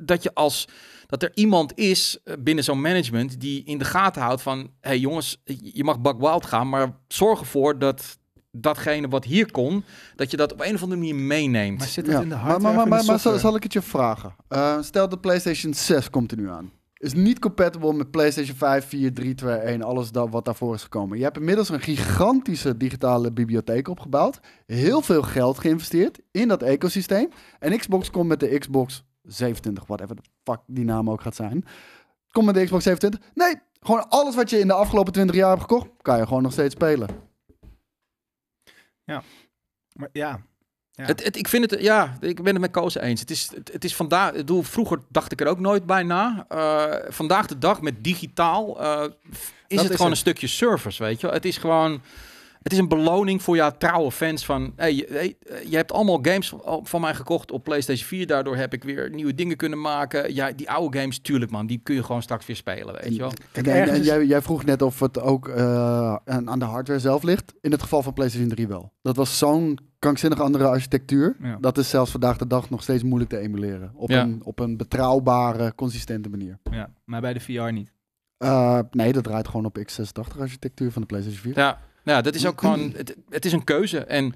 dat je als dat er iemand is eh, binnen zo'n management die in de gaten houdt van hey jongens, je mag bak wild gaan, maar zorg ervoor dat datgene wat hier kon, dat je dat op een of andere manier meeneemt. Maar zit het Ja, in de hardware maar, maar, of in maar, maar zal ik het je vragen? Eh, stel de PlayStation 6 komt er nu aan. Is niet compatible met PlayStation 5, 4, 3, 2, 1, alles dat, wat daarvoor is gekomen. Je hebt inmiddels een gigantische digitale bibliotheek opgebouwd. Heel veel geld geïnvesteerd in dat ecosysteem. En Xbox komt met de Xbox 27, whatever de fuck die naam ook gaat zijn. Komt met de Xbox 27. Nee, gewoon alles wat je in de afgelopen 20 jaar hebt gekocht, kan je gewoon nog steeds spelen. Maar ja, Ja. Het, het, ik vind het, ja, ik ben het met Koos eens. Het is, het, het is vandaag, ik bedoel, vroeger dacht ik er ook nooit bij na. Eh, vandaag de dag met digitaal eh, is het is gewoon het. een stukje service, weet je. wel. Het is gewoon, het is een beloning voor jouw trouwe fans van, hey, je, hebt allemaal games van, van mij gekocht op PlayStation 4. Daardoor heb ik weer nieuwe dingen kunnen maken. Ja, die oude games, tuurlijk man, die kun je gewoon straks weer spelen, weet je wel. En, ergens en is- jij, jij vroeg net of het ook eh, aan aan de hardware zelf ligt. In het geval van PlayStation 3 wel. Dat was zo'n krankzinnig andere architectuur. Ja. Dat is zelfs vandaag de dag nog steeds moeilijk te emuleren. Op, Ja. een, op een betrouwbare, consistente manier. ja, maar bij de VR niet. Eh, nee, dat draait gewoon op x86 architectuur van de PlayStation 4. Ja, ja dat is ook gewoon, het, het is een keuze. En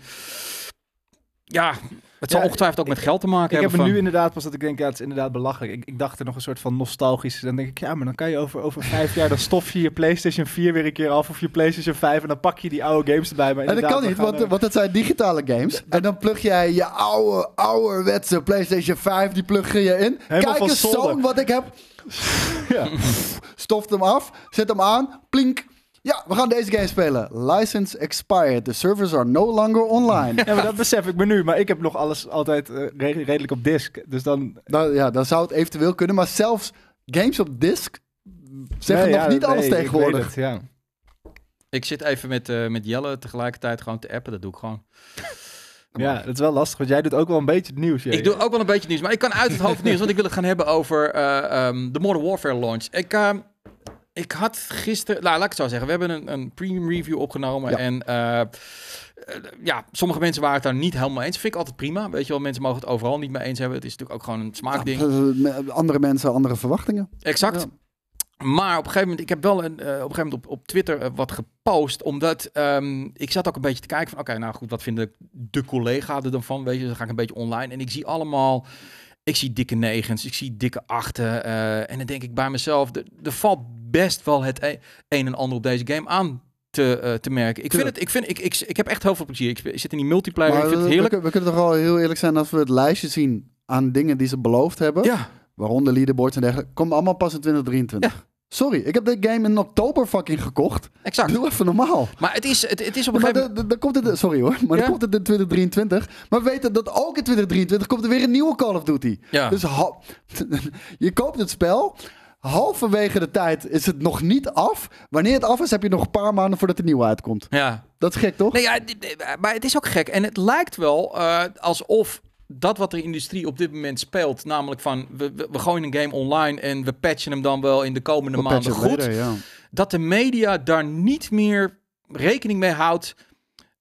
ja, het zal Ja, ongetwijfeld ook met geld te maken Ik heb hebben. er van- nu inderdaad pas dat ik denk, ja, het is inderdaad belachelijk. Ik, ik dacht er nog een soort van nostalgisch. Dan denk ik, ja, maar dan kan je over, over vijf jaar, dan stof je je PlayStation 4 weer een keer af of je PlayStation 5 en dan pak je die oude games erbij. Maar En dat kan niet, want, er- want het zijn digitale games. En dan plug jij je oude, ouderwetse PlayStation 5, die plug je in. Helemaal Kijk eens zo'n wat ik heb. Ja. Stoft hem af, zet hem aan, plink. Ja, we gaan deze game spelen. License expired. The servers are no longer online. Ja, maar dat besef ik me nu. Maar ik heb nog alles altijd eh, re- redelijk op disk. Dus dan... Dan, ja, dan zou het eventueel kunnen. Maar zelfs games op disc zeggen Nee, nog ja, niet nee, alles tegenwoordig. het, ja. Ik zit even met, eh, met Jelle tegelijkertijd gewoon te appen. Dat doe ik gewoon. ja, dat is wel lastig. Want jij doet ook wel een beetje het nieuws. Ik doe ook wel een beetje nieuws, maar ik kan uit het hoofd nieuws, want ik wil het gaan hebben over eh, ehm, de Modern Warfare launch. Ik, ehm, ik had gisteren, nou, laat ik het zo zeggen, we hebben een, een premium review opgenomen Ja. en eh, eh, ja, sommige mensen waren het daar niet helemaal eens. Vind ik altijd prima, weet je wel, mensen mogen het overal niet mee eens hebben. Het is natuurlijk ook gewoon een smaakding. Ja, andere mensen, andere verwachtingen. Exact. Ja. Maar op een gegeven moment, ik heb wel een, eh, op een gegeven moment op, op Twitter wat gepost, omdat ehm, ik zat ook een beetje te kijken van, oké, nou goed, wat vinden de collega's er dan van? Weet je, dan ga ik een beetje online en ik zie allemaal, ik zie dikke negens, ik zie dikke achten eh, en dan denk ik bij mezelf, er, valt best wel het e- een en ander op deze game aan te, eh, te merken. Ik vind het, ik vind, ik, ik, ik heb echt heel veel plezier. Ik, zit in die multiplayer, Maar ik vind we, het heerlijk. we, we kunnen toch wel heel eerlijk zijn als we het lijstje zien aan dingen die ze beloofd hebben. Ja, Waaronder leaderboards en dergelijke. Komt allemaal pas in 2023. Sorry, ik heb dit game in oktober fucking gekocht. exact. Doe even normaal. Maar het is, het, het is op een gegeven moment... dan- komt het, sorry hoor, maar Ja? dan komt het in 2023. Maar we weten dat ook in 2023 komt er weer een nieuwe Call of Duty. Ja. Dus je koopt het spel. Halverwege de tijd is het nog niet af. Wanneer het af is, heb je nog een paar maanden voordat de nieuwe uitkomt. ja. Dat is gek, toch? Nee, ja, maar het is ook gek. En het lijkt wel eh, alsof dat wat de industrie op dit moment speelt, namelijk van we, we, we gooien een game online en we patchen hem dan wel in de komende maanden goed, Later, ja. dat de media daar niet meer rekening mee houdt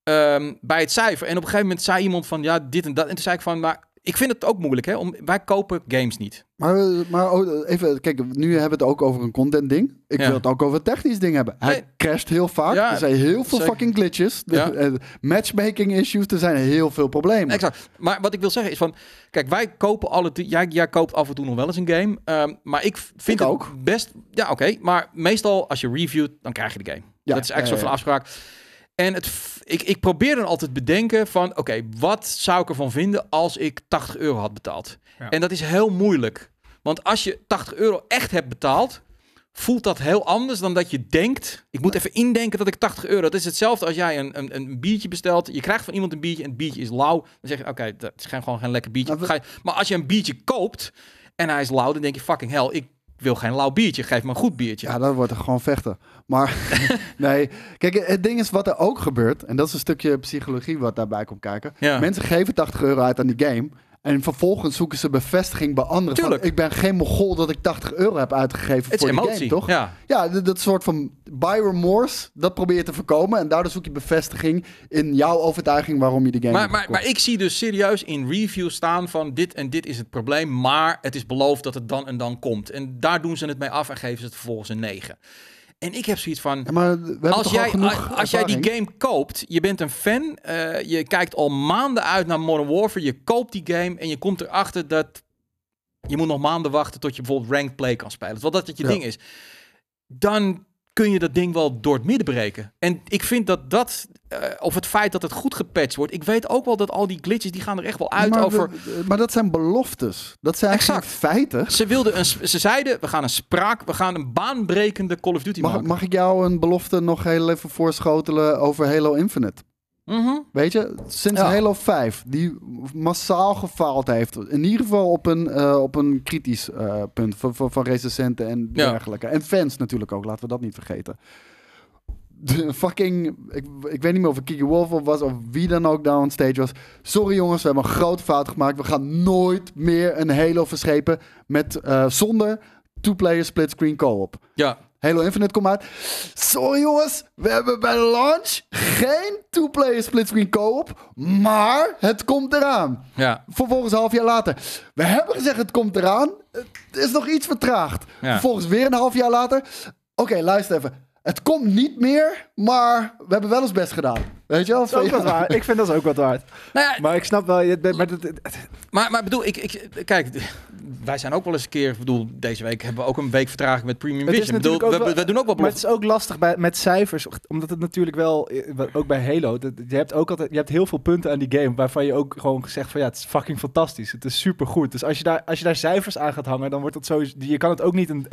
ehm, bij het cijfer. En op een gegeven moment zei iemand van ja, dit en dat. En toen zei ik van, maar ik vind het ook moeilijk, hè? Om, wij kopen games niet. Maar, maar oh, even, kijk, nu hebben we het ook over een content ding. Ik Ja. wil het ook over een technisch ding hebben. Hij Nee. crasht heel vaak. Ja, er zijn heel veel zeker. fucking glitches. Ja. eh, matchmaking issues. Er zijn heel veel problemen. Exact. Maar wat ik wil zeggen is van, kijk, wij kopen alle, jij, jij koopt af en toe nog wel eens een game, ehm, maar ik vind Ik het ook. best, ja, oké, maar meestal als je reviewt, dan krijg je de game. Ja, dat is eigenlijk ja, zo van afspraak. En het, ik, ik probeer dan altijd bedenken van, oké, wat zou ik ervan vinden als ik 80 euro had betaald? Ja. En dat is heel moeilijk. Want als je 80 euro echt hebt betaald, voelt dat heel anders dan dat je denkt. Ik moet even indenken dat ik 80 euro. Dat is hetzelfde als jij een, een, een biertje bestelt. Je krijgt van iemand een biertje en het biertje is lauw. Dan zeg je, oké, dat is geen, gewoon geen lekker biertje. Maar we- je- maar als je een biertje koopt en hij is lauw, dan denk je, fucking hell, ik wil geen lauw biertje, geef me een goed biertje. Ja, dan wordt er gewoon vechten. Maar nee, kijk, het ding is wat er ook gebeurt. En dat is een stukje psychologie wat daarbij komt kijken. Ja. Mensen geven 80 euro uit aan die game. En vervolgens zoeken ze bevestiging bij anderen. Van, Tuurlijk. ik ben geen mogol dat ik 80 euro heb uitgegeven voor emotie, game, toch? Ja. Ja, dat soort van buy remorse, dat probeer je te voorkomen. En daardoor zoek je bevestiging in jouw overtuiging waarom je die game Maar, maar, maar ik zie dus serieus in reviews staan van dit en dit is het probleem, maar het is beloofd dat het dan en dan komt. En daar doen ze het mee af en geven ze het vervolgens een 9. En ik heb zoiets van, Ja, maar als jij, als jij die game koopt, je bent een fan, eh, je kijkt al maanden uit naar Modern Warfare, je koopt die game en je komt erachter dat je moet nog maanden wachten tot je bijvoorbeeld ranked play kan spelen. Terwijl dat het je Ja. ding is. Dan kun je dat ding wel door het midden breken. En ik vind dat dat, eh, of het feit dat het goed gepatcht wordt, ik weet ook wel dat al die glitches, die gaan er echt wel uit maar, over... maar dat zijn beloftes. Dat zijn Exact. geen feiten. Ze, wilden een, ze zeiden, we gaan een spraak, we gaan een baanbrekende Call of Duty Mag, maken. mag ik jou een belofte nog heel even voorschotelen over Halo Infinite? Mhm. Weet je, sinds Ja. Halo 5, die massaal gefaald heeft. In ieder geval op een, eh, op een kritisch eh, punt van, van, van recensenten en Ja. dergelijke. En fans natuurlijk ook, laten we dat niet vergeten. De fucking, ik, ik weet niet meer of het Kiki Wolf was of wie dan ook daar on stage was. Sorry jongens, we hebben een grote fout gemaakt. We gaan nooit meer een Halo verschepen met, eh, zonder two-player split-screen co-op. Ja, Halo Infinite komt uit. Sorry jongens, we hebben bij de launch geen two-player split-screen co-op, maar het komt eraan. ja, Vervolgens een half jaar later. We hebben gezegd het komt eraan. Het is nog iets vertraagd. Ja. Vervolgens weer een half jaar later. Oké, luister even. Het komt niet meer, maar we hebben wel ons best gedaan. Weet je wel? Dat is ook wat waar. Ik vind dat is ook wat waard. nou ja, Maar ik snap wel, je- maar Maar, maar bedoel, ik, ik, kijk, wij zijn ook wel eens een keer, ik bedoel, deze week hebben we ook een week vertraging met Premium Vision. Ik bedoel, we, we, doen ook wel Maar het is ook lastig bij, met cijfers, omdat het natuurlijk wel, eh, ook bij Halo, dat, je hebt ook altijd, je hebt heel veel punten aan die game waarvan je ook gewoon zegt van ja, het is fucking fantastisch, het is super goed. Dus als je daar, als je daar cijfers aan gaat hangen, dan wordt het sowieso, je kan het ook niet een,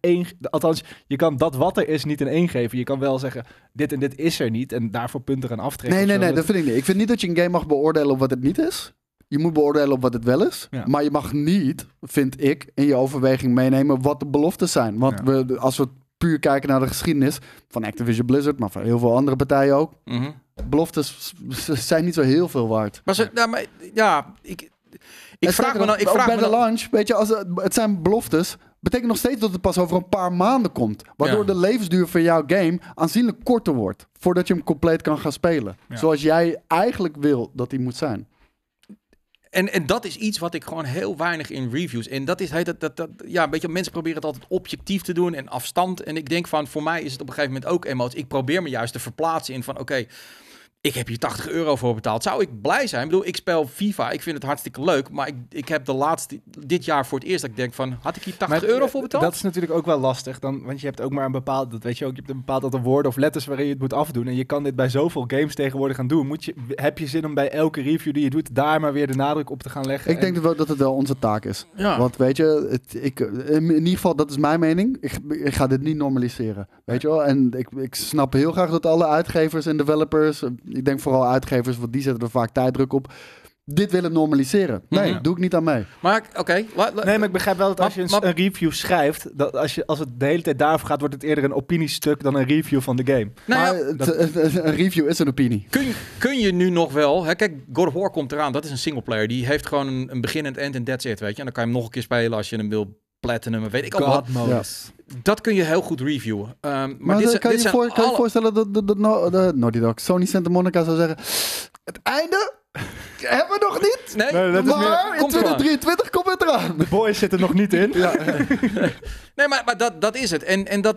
een althans, je kan dat wat er is niet een één geven. Je kan wel zeggen, dit en dit is er niet en daarvoor punten gaan aftrekken. Nee, nee, zo. nee, dat vind ik niet. Ik vind niet dat je een game mag beoordelen op wat het niet is. Je moet beoordelen op wat het wel is. Ja. Maar je mag niet, vind ik, in je overweging meenemen wat de beloftes zijn. Want Ja. we, als we puur kijken naar de geschiedenis van Activision Blizzard, maar van heel veel andere partijen ook. Mhm. Beloftes zijn niet zo heel veel waard. Maar, ze, nou, maar ja, ik, ik vraag me dan... Ik ook vraag bij me de dan launch, weet je, als het, het zijn beloftes, betekent nog steeds dat het pas over een paar maanden komt. Waardoor Ja. de levensduur van jouw game aanzienlijk korter wordt. Voordat je hem compleet kan gaan spelen. Ja. Zoals jij eigenlijk wil dat hij moet zijn. En, en dat is iets wat ik gewoon heel weinig in reviews. En dat is, dat, dat, dat, ja, een beetje, mensen proberen het altijd objectief te doen en afstand. En ik denk van, voor mij is het op een gegeven moment ook emotie. Ik probeer me juist te verplaatsen in van, oké, ik heb hier 80 euro voor betaald. Zou ik blij zijn? Ik bedoel, ik speel FIFA, ik vind het hartstikke leuk. Maar ik, ik heb de laatste, dit jaar voor het eerst dat ik denk van, had ik hier 80 euro voor betaald? Dat is natuurlijk ook wel lastig, dan, want je hebt ook maar een bepaald, dat weet je ook, je hebt een bepaald aantal woorden of letters waarin je het moet afdoen. En je kan dit bij zoveel games tegenwoordig gaan doen. Moet je, heb je zin om bij elke review die je doet, daar maar weer de nadruk op te gaan leggen? Ik denk dat wel- dat het wel onze taak is. ja. Want weet je, het, ik, in ieder geval, dat is mijn mening. Ik, ik ga dit niet normaliseren. Weet je wel? En ik, ik snap heel graag dat alle uitgevers en developers, ik denk vooral uitgevers, want die zetten er vaak tijddruk op, dit willen normaliseren. Nee, Mhm. doe ik niet aan mee. Maar oké, Nee, maar ik begrijp wel dat als je een, review schrijft, dat als, je, als het de hele tijd daarover gaat, wordt het eerder een opiniestuk dan een review van de game. nou ja, maar een review is een opinie. Kun, kun je nu nog wel... Hè, kijk, God of War komt eraan. Dat is een singleplayer. Die heeft gewoon een, een begin en end en that's it, weet je. En dan kan je hem nog een keer spelen als je hem wil platinum. Weet ik ook wat. Dat kun je heel goed reviewen. Ehm, maar, Maar, dit, zijn- kan, dit je voor, kan je voorstellen dat de, de, de, de Naughty Dog, Sony Santa Monica zou zeggen, het einde hebben we nog niet, Nee, Nee, dat is meer- maar in komt eraan. 2023 komt het eraan. De boys zitten nog niet in. nee maar, maar dat, dat is het. En, en dat,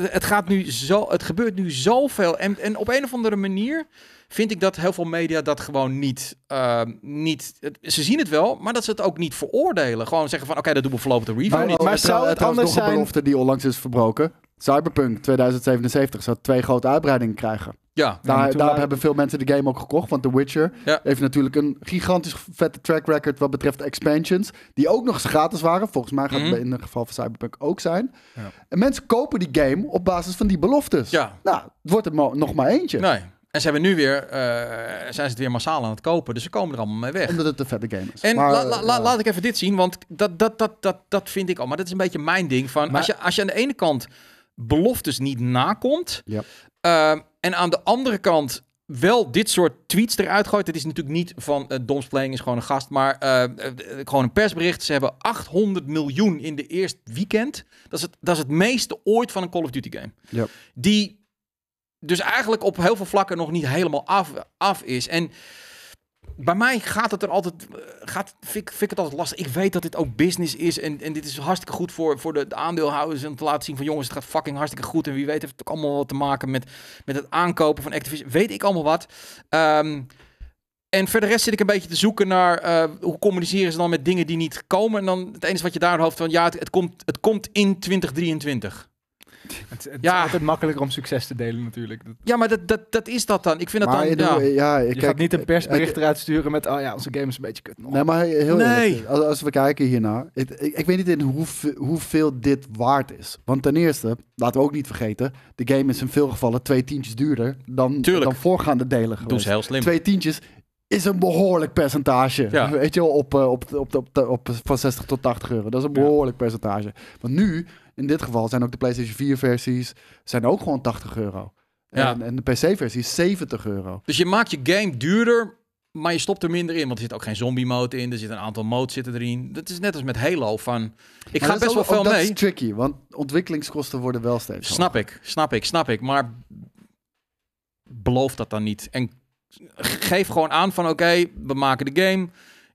het, gaat nu zo, het gebeurt nu zoveel. En, en op een of andere manier vind ik dat heel veel media dat gewoon niet... ehm, niet ze zien het wel, maar dat ze het ook niet veroordelen. Gewoon zeggen van, oké, dat doen we voorlopig de review Maar, niet. maar maar zou het trouwens anders nog een belofte die onlangs is verbroken. Cyberpunk 2077 zou twee grote uitbreidingen krijgen. Ja, Daar, hebben veel mensen de game ook gekocht. Want The Witcher Ja. heeft natuurlijk een gigantisch vette track record wat betreft expansions. Die ook nog eens gratis waren. Volgens mij gaat Mhm. het in het geval van Cyberpunk ook zijn. Ja. En mensen kopen die game op basis van die beloftes. ja. Nou, het wordt er nog maar eentje. Nee. En ze hebben nu weer, eh, zijn ze het weer massaal aan het kopen. Dus ze komen er allemaal mee weg. Omdat het een vette game is. En Maar, la- la- la- ja. laat ik even dit zien, want dat, dat, dat, dat, dat vind ik al. Maar dat is een beetje mijn ding. Van, Maar- als, je, als je aan de ene kant beloftes niet nakomt... Ja. ehm, en aan de andere kant wel dit soort tweets eruit gooit. Het is natuurlijk niet van uh, Doms Playing is gewoon een gast, maar eh, gewoon een persbericht. Ze hebben 800 miljoen in de eerste weekend. Dat is het, dat is het meeste ooit van een Call of Duty game. Ja. Die dus eigenlijk op heel veel vlakken nog niet helemaal af, af is. En bij mij gaat het er altijd, eh, gaat, vind, ik- vind ik het altijd lastig. Ik weet dat dit ook business is en, en dit is hartstikke goed voor, voor de, de aandeelhouders en te laten zien van jongens, het gaat fucking hartstikke goed. En wie weet heeft het ook allemaal wat te maken met, met het aankopen van Activision. Weet ik allemaal wat. Ehm, en verder rest zit ik een beetje te zoeken naar eh, hoe communiceren ze dan met dingen die niet komen. En dan het enige wat je daar hoofd van ja, het, het, komt, het komt in 2023. Het, het Ja. is altijd makkelijker om succes te delen natuurlijk. Ja, maar dat, dat, dat is dat dan. Ik vind dat Maar dan. Ja. ja, Je kijk, gaat niet een persbericht ik- eruit sturen met, oh ja, onze game is een beetje kut nog. Nee, maar heel Nee. eerlijk, als, als we kijken hiernaar, ik, ik, ik weet niet in hoeveel, hoeveel dit waard is. Want ten eerste, laten we ook niet vergeten, de game is in veel gevallen twee tientjes duurder dan, Tuurlijk. dan voorgaande delen geweest. ze heel slim. Twee tientjes is een behoorlijk percentage. Ja. Weet je wel, op, eh, op, op, op, op, op, van 60 tot 80 euro. Dat is een Ja. behoorlijk percentage. Want nu, in dit geval, zijn ook de PlayStation 4 versies zijn ook gewoon 80 euro. Ja. En, en de PC-versie is 70 euro. Dus je maakt je game duurder, maar je stopt er minder in. Want er zit ook geen zombie mode in. Er zit een aantal modes zitten erin. Dat is net als met Halo van... Ik Maar ga dat best wel veel dat mee. is tricky, want ontwikkelingskosten worden wel steeds Snap ik, snap ik, snap ik. Maar beloof dat dan niet. En geef gewoon aan van oké, we maken de game.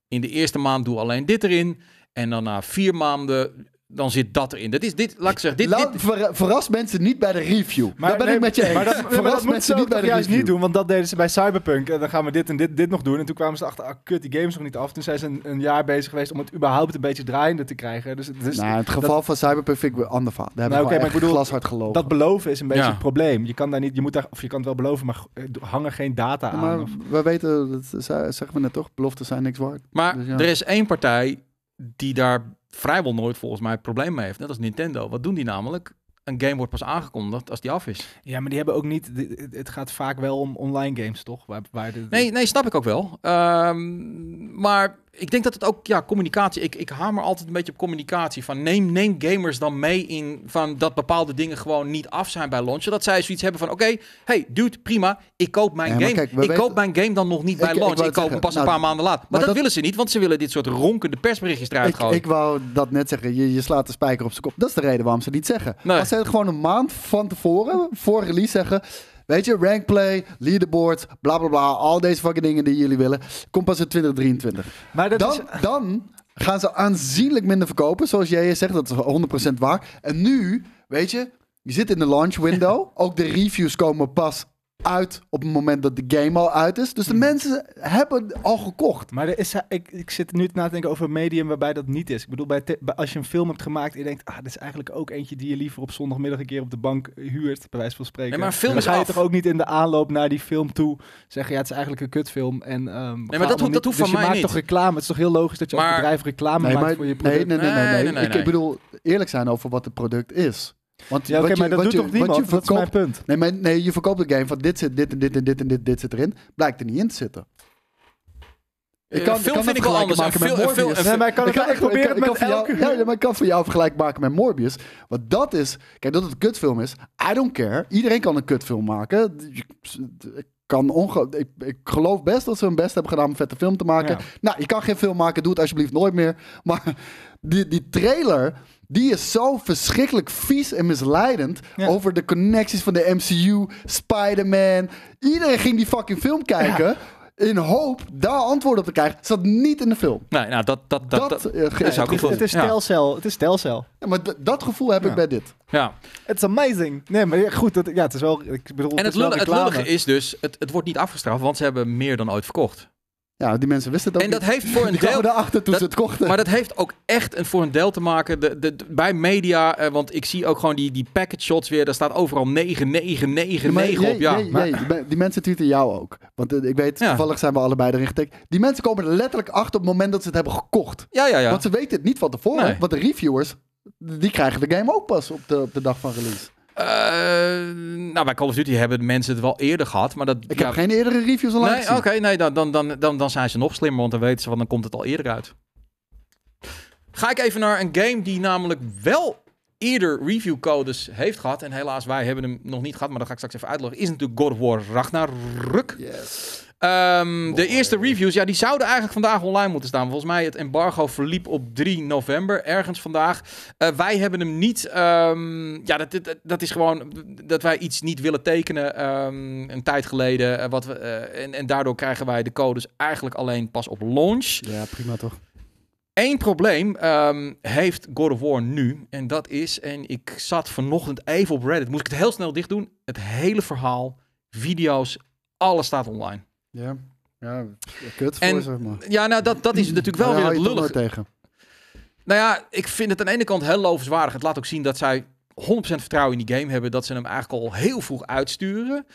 In de eerste maand doe alleen dit erin. En dan na vier maanden, dan zit dat erin. Dat is dit, laat ik zeggen, dit, Laat, dit, ver- verras mensen niet bij de review. daar ben nee, ik met je eens. Maar dat, maar verras dat mensen niet bij de juist review. niet doen, want dat deden ze bij Cyberpunk. En dan gaan we dit en dit, dit nog doen. En toen kwamen ze achter, ah kut, die game is nog niet af. Toen zijn ze een, een jaar bezig geweest om het überhaupt een beetje draaiende te krijgen. Dus, dus Nou, het geval van Cyberpunk vind ik weer ander. Daar heb Nou, ik oké, gewoon maar ik bedoel, glashard gelopen. dat beloven is een beetje Ja. het probleem. Je kan daar niet, je moet daar, of je kan het wel beloven, maar eh, hang er geen data Ja, aan. maar Of, we weten, dat ze- zeggen we net toch, beloften zijn niks waard. maar Dus ja. er is één partij die daar vrijwel nooit volgens mij het probleem mee heeft. Net als Nintendo. Wat doen die namelijk? Een game wordt pas aangekondigd als die af is. ja, maar die hebben ook niet, het- gaat vaak wel om online games, toch? Waar, waar de, Nee, nee, snap ik ook wel. Ehm, maar ik denk dat het ook, ja, communicatie. Ik, ik hamer altijd een beetje op communicatie. Van neem, neem gamers dan mee in van dat bepaalde dingen gewoon niet af zijn bij launch. Zodat zij zoiets hebben van: oké, hey, dude, prima. Ik koop mijn Ja, game. kijk, ik weten- koop mijn game dan nog niet bij Ik- launch. Ik, koop hem pas een nou, paar maanden later. Maar, maar dat, dat- willen ze niet, want ze willen dit soort ronkende persberichtjes eruit Ik, gooien. ik wou dat net zeggen, je, je slaat de spijker op zijn kop. Dat is de reden waarom ze niet zeggen. Nee. Als ze het gewoon een maand van tevoren, voor release zeggen... Weet je, rankplay, leaderboard, bla bla bla, al deze fucking dingen die jullie willen, komt pas in 2023. maar dat Dan, is, dan gaan ze aanzienlijk minder verkopen, zoals jij zegt, dat is 100% waar. En nu, weet je, je zit in de launch window, ook de reviews komen pas uit op het moment dat de game al uit is. Dus de mensen hebben al gekocht. Maar er is, ik, ik zit nu na te denken over een medium waarbij dat niet is. Ik bedoel, bij te- bij- als je een film hebt gemaakt en je denkt, ah, dit is eigenlijk ook eentje die je liever op zondagmiddag een keer op de bank huurt, bij wijze van spreken. Nee, maar een film dan is ga je af. toch ook niet in de aanloop naar die film toe zeggen, ja, het is eigenlijk een kutfilm. En, ehm, maar dat hoeft- dat niet- hoeft dus van je mij maakt niet. toch reclame? Het is toch heel logisch dat je als bedrijf reclame Nee, maakt maar, voor je nee, product? nee, nee, nee, Nee, nee. nee, nee, Ik, nee. ik bedoel, eerlijk zijn over wat het product is. Want Ja, oké, maar dat doet je- toch niemand? Dat is mijn verkoopt- punt. Nee, maar, nee, je verkoopt de game van dit zit, dit en dit en dit en dit, dit zit erin. Blijkt er niet in te zitten. Eh, film vind ik wel anders. maken met film- een film- Morbius. Nee, maar ik kan het proberen kan- met kan voor jou- elke- Ja, ja, maar ik kan voor jou vergelijk maken met Morbius. Want dat is... Kijk, dat het een kutfilm is. I don't care. Iedereen kan een kutfilm maken. Ik, kan onge ik, ik geloof best dat ze hun best hebben gedaan om een vette film te maken. Ja. Nou, je kan geen film maken. Doe het alsjeblieft nooit meer. Maar die, die trailer... Die is zo verschrikkelijk vies en misleidend Ja. over de connecties van de MCU, Spider-Man. Iedereen ging die fucking film kijken in hoop daar antwoorden op te krijgen. Zat niet in de film. Nee, nou, dat, dat, dat, Dat, dat, eh, is ik Het, wel- het is ja. telcel. Het is telcel. Ja, maar dat gevoel heb Ja. ik bij dit. Ja. It's amazing. Nee, maar goed, dat, ja, het is wel, ik bedoel, En het het, is wel lullige, het lullige is dus, het, het wordt niet afgestraft, want ze hebben meer dan ooit verkocht. Ja, die mensen wisten het ook En dat niet. heeft voor een deel... erachter toen dat- ze het kochten. Maar dat heeft ook echt een, voor een deel te maken de, de, de- bij media. eh, want ik zie ook gewoon die, die package shots weer. Daar staat overal 9, 9, 9, Ja, maar 9 jij- op. Ja, jij- die men- die mensen tweeten jou ook. Want eh, ik weet, Ja. toevallig zijn we allebei erin getekend. Die mensen komen er letterlijk achter op het moment dat ze het hebben gekocht. ja, ja. ja. Want ze weten het niet van tevoren. Nee. Want de reviewers, die krijgen de game ook pas op de, op de dag van release. Nou, bij Call of Duty hebben mensen het wel eerder gehad, maar dat... Ik ja, heb geen eerdere reviews online Nee, oké, nee, dan, dan, dan, dan, dan zijn ze nog slimmer, want dan weten ze, van dan komt het al eerder uit. Ga ik even naar een game die namelijk wel eerder reviewcodes heeft gehad. En helaas, wij hebben hem nog niet gehad, maar dat ga ik straks even uitleggen. Is natuurlijk God of War Ragnarök. Yes. Ehm, de eerste reviews, ja, die zouden eigenlijk vandaag online moeten staan. Volgens mij het embargo verliep op 3 november, ergens vandaag. Eh, wij hebben hem niet. ehm, ja, dat, dat, dat is gewoon dat wij iets niet willen tekenen ehm, een tijd geleden. eh, wat we, eh, en, en daardoor krijgen wij de codes eigenlijk alleen pas op launch. Ja, prima toch? Eén probleem heeft God of War nu. En dat is, en ik zat vanochtend even op Reddit. Moest ik het heel snel dicht doen? Het hele verhaal, video's, alles staat online. Ja. Ja, kut En- voor ze, maar... Ja, nou, dat, dat is natuurlijk wel weer het nooit tegen. Nou ja, ik vind het aan de ene kant heel lovenswaardig. Het laat ook zien dat zij 100% vertrouwen in die game hebben. Dat ze hem eigenlijk al heel vroeg uitsturen.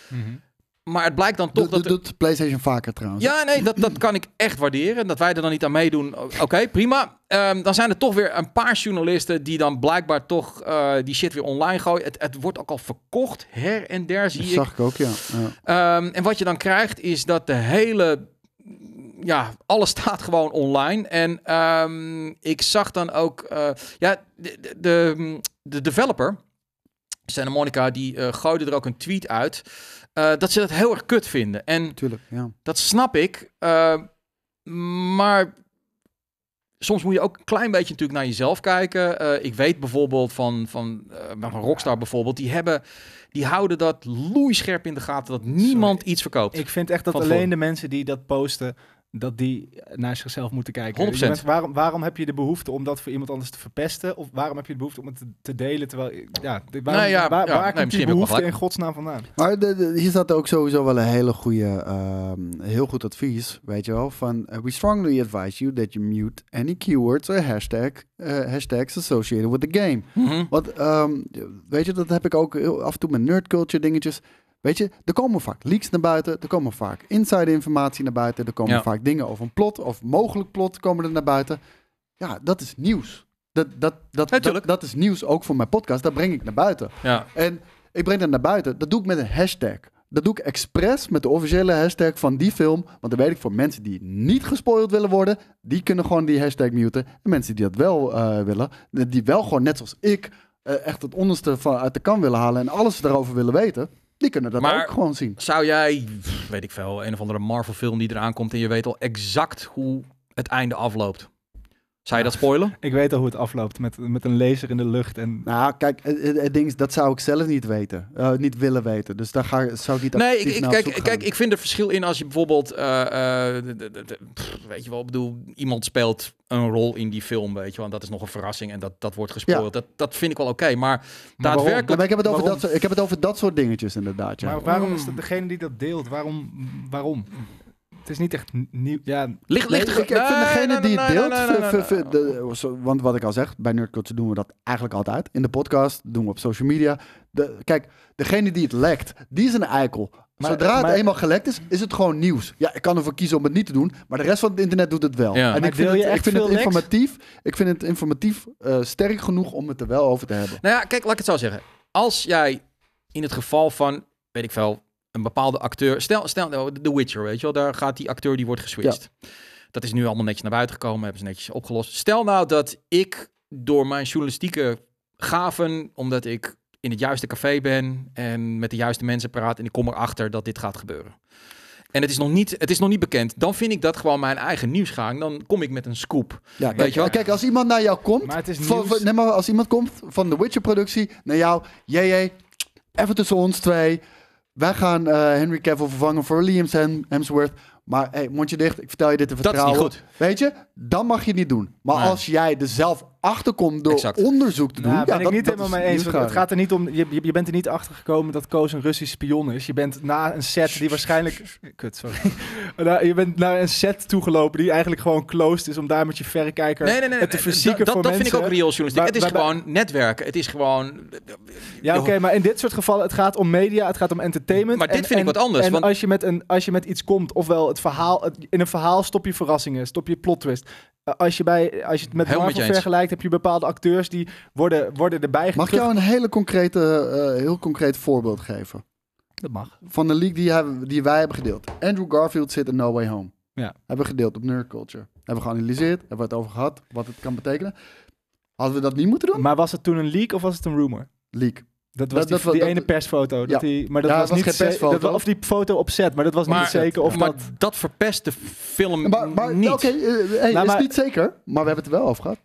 Maar het blijkt dan toch Doet, dat... doet, PlayStation vaker trouwens. Ja, nee, dat, dat kan ik echt waarderen. Dat wij er dan niet aan meedoen. Oké, prima. Ehm, dan zijn er toch weer een paar journalisten die dan blijkbaar toch eh, die shit weer online gooien. Het, het wordt ook al verkocht, her en der zie dat ik. zag ik ook, ja. ja. Ehm, en wat je dan krijgt is dat de hele... Ja, alles staat gewoon online. En ehm, ik zag dan ook... eh, ja, de, de, de, de developer, Santa Monica, die eh, gooide er ook een tweet uit... eh, dat ze dat heel erg kut vinden. En Tuurlijk, ja. dat snap ik. eh, maar soms moet je ook een klein beetje natuurlijk naar jezelf kijken. Eh, ik weet bijvoorbeeld van, van, van Rockstar bijvoorbeeld. Die, hebben, die houden dat loeischerp in de gaten dat niemand iets verkoopt. Ik vind echt dat alleen de mensen die dat posten, dat die naar zichzelf moeten kijken. 100%. Je bent- waarom, waarom heb je de behoefte om dat voor iemand anders te verpesten? Of waarom heb je de behoefte om het te, te delen? Terwijl, ja, de- waarom, Nee, ja, waar, ja, waar nee, komt die behoefte in godsnaam vandaan? Maar de, de- hier staat ook sowieso wel een hele goede, ehm, heel goed advies, weet je wel, van uh, we strongly advise you that you mute any keywords or hashtag, eh, hashtags associated with the game. Mhm. Want, ehm, weet je, dat heb ik ook af en toe met nerdculture dingetjes. Weet je, er komen vaak leaks naar buiten, er komen vaak inside informatie naar buiten, er komen Ja. vaak dingen over een plot of mogelijk plot komen er naar buiten. Ja, dat is nieuws. Dat, dat, dat, dat, dat is nieuws ook voor mijn podcast, dat breng ik naar buiten. Ja. En ik breng dat naar buiten. Dat doe ik met een hashtag. Dat doe ik expres met de officiële hashtag van die film. Want dan weet ik voor mensen die niet gespoild willen worden, die kunnen gewoon die hashtag muten. En mensen die dat wel eh, willen, die wel gewoon net zoals ik eh, echt het onderste van uit de kan willen halen en alles daarover willen weten, die kunnen dat Maar- ook gewoon zien. Zou jij, weet ik veel, een of andere Marvel film die eraan komt en je weet al exact hoe het einde afloopt. Zou je dat spoilen? Ik weet al hoe het afloopt met, met een laser in de lucht. En Nou, kijk, het, ding is, dat zou ik zelf niet weten. eh, niet willen weten. Dus daar ga, zou ik niet Nee, ik, ik, kijk, kijk, ik vind er verschil in als je bijvoorbeeld, eh, eh, de- de- de- pff, weet je wel, ik bedoel, iemand speelt een rol in die film, weet je wel, en dat is nog een verrassing en dat, dat wordt gespoild. Dat, dat vind ik wel oké, maar waarom? daadwerkelijk... Ja, maar ik, heb het over Waarom? dat, soort- ik heb het over dat soort dingetjes inderdaad. Ja. Maar waarom Mm. is dat degene die dat deelt? Waarom? waarom? Het is niet echt nieuw. Ja, Ligt, Nee, ligt ik, ik vind degene die het deelt, want wat ik al zeg, bij Nerdculture doen we dat eigenlijk altijd. In de podcast, doen we op social media. De, kijk, degene die het lekt, die is een eikel. Maar- Zodra het maar- eenmaal gelekt is, is het gewoon nieuws. Ja, ik kan ervoor kiezen om het niet te doen, maar de rest van het internet doet het wel. Ja. En ik vind het, je ik echt vind het informatief, ik vind het informatief eh, sterk genoeg om het er wel over te hebben. Nou ja, kijk, laat ik het zo zeggen. Als jij in het geval van, weet ik veel, een bepaalde acteur... Stel, stel nou, The Witcher, weet je wel, daar gaat die acteur, die wordt geswitcht. Dat is nu allemaal netjes naar buiten gekomen, hebben ze netjes opgelost. Stel nou dat ik door mijn journalistieke gaven, omdat ik in het juiste café ben en met de juiste mensen praat en ik kom erachter dat dit gaat gebeuren. En het is, nog niet, het is nog niet bekend. Dan vind ik dat gewoon mijn eigen nieuwsgang. Dan kom ik met een scoop. Ja, Weet kijk, je wel? kijk, als iemand naar jou komt, Maar het is van, van- nee, maar als iemand komt van de Witcher-productie naar jou, JJ, even tussen ons twee. Wij gaan eh, Henry Cavill vervangen voor Liam Hem- Hemsworth. Maar hey, mondje dicht, ik vertel je dit te Dat is vertrouwen. niet goed. Weet je, dan mag je het niet doen. Maar Nee. als jij er zelf achter komt door Exact. onderzoek te doen, Nou, ja, ben ik dat, niet dat helemaal is mee eens. Het gaat er niet om. Je, je, bent er niet achter gekomen dat Koos een Russisch spion is. Je bent na een set die waarschijnlijk. Kut, sorry. Nou, je bent naar een set toegelopen die eigenlijk gewoon closed is om daar met je verrekijker Nee, nee, nee. het te nee, verzieken dat, voor dat vind mensen. ik ook real journalistiek. Het is gewoon netwerken. Het is gewoon... Ja, oké, maar in dit soort gevallen, het gaat om media, het gaat om entertainment. Maar dit vind ik wat anders, En want- als, je met een, als je met iets komt, ofwel het verhaal, het- in een verhaal stop je verrassingen, stop je plot twist. Als je, bij, als je het met met Marvel vergelijkt, heb je bepaalde acteurs die worden, worden erbij Mag ik jou een hele concrete, eh, heel concreet voorbeeld geven? Dat mag. Van de leak die, hebben, die wij hebben gedeeld. Andrew Garfield zit in No Way Home. Ja. Hebben we gedeeld op Nerd Culture. Hebben we geanalyseerd, hebben we het over gehad, wat het kan betekenen. Hadden we dat niet moeten doen? Maar was het toen een leak of was het een rumor? Leak. Dat was Dat- die, dat- die dat- ene persfoto. Dat die, maar dat Ja, was, niet persfoto. dat of die foto op set, maar dat was Maar- niet zeker. Of maar dat, dat verpest de film Maar, maar niet. oké, eh, hey, Nou, is maar- niet zeker, maar we hebben het er wel over gehad.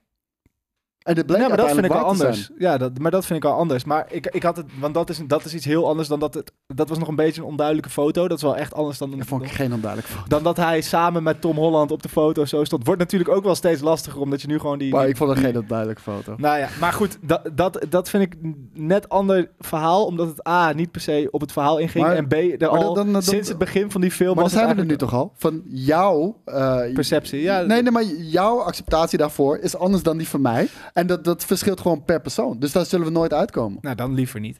En ja, maar dat vind ik al te anders. Ja, dat, maar dat vind ik al anders. Maar ik, ik had het, want dat is, dat is iets heel anders dan dat het. Dat was nog een beetje een onduidelijke foto. Dat is wel echt anders dan. Dat vond ik geen onduidelijk foto. Dan dat hij samen met Tom Holland op de foto zo stond. Wordt natuurlijk ook wel steeds lastiger, omdat je nu gewoon die. Maar ik vond het geen onduidelijke foto. Nou ja, maar goed, dat, dat, dat vind ik een net ander verhaal. Omdat het A, niet per se op het verhaal inging. Maar- en B, er al dan- dan- sinds het begin van die film Maar was dan zijn we er nu toch al? Van jouw... eh, perceptie. Ja, Nee, nee, maar jouw acceptatie daarvoor is anders dan die van mij. En dat, dat verschilt gewoon per persoon. Dus daar zullen we nooit uitkomen. Nou, dan liever niet.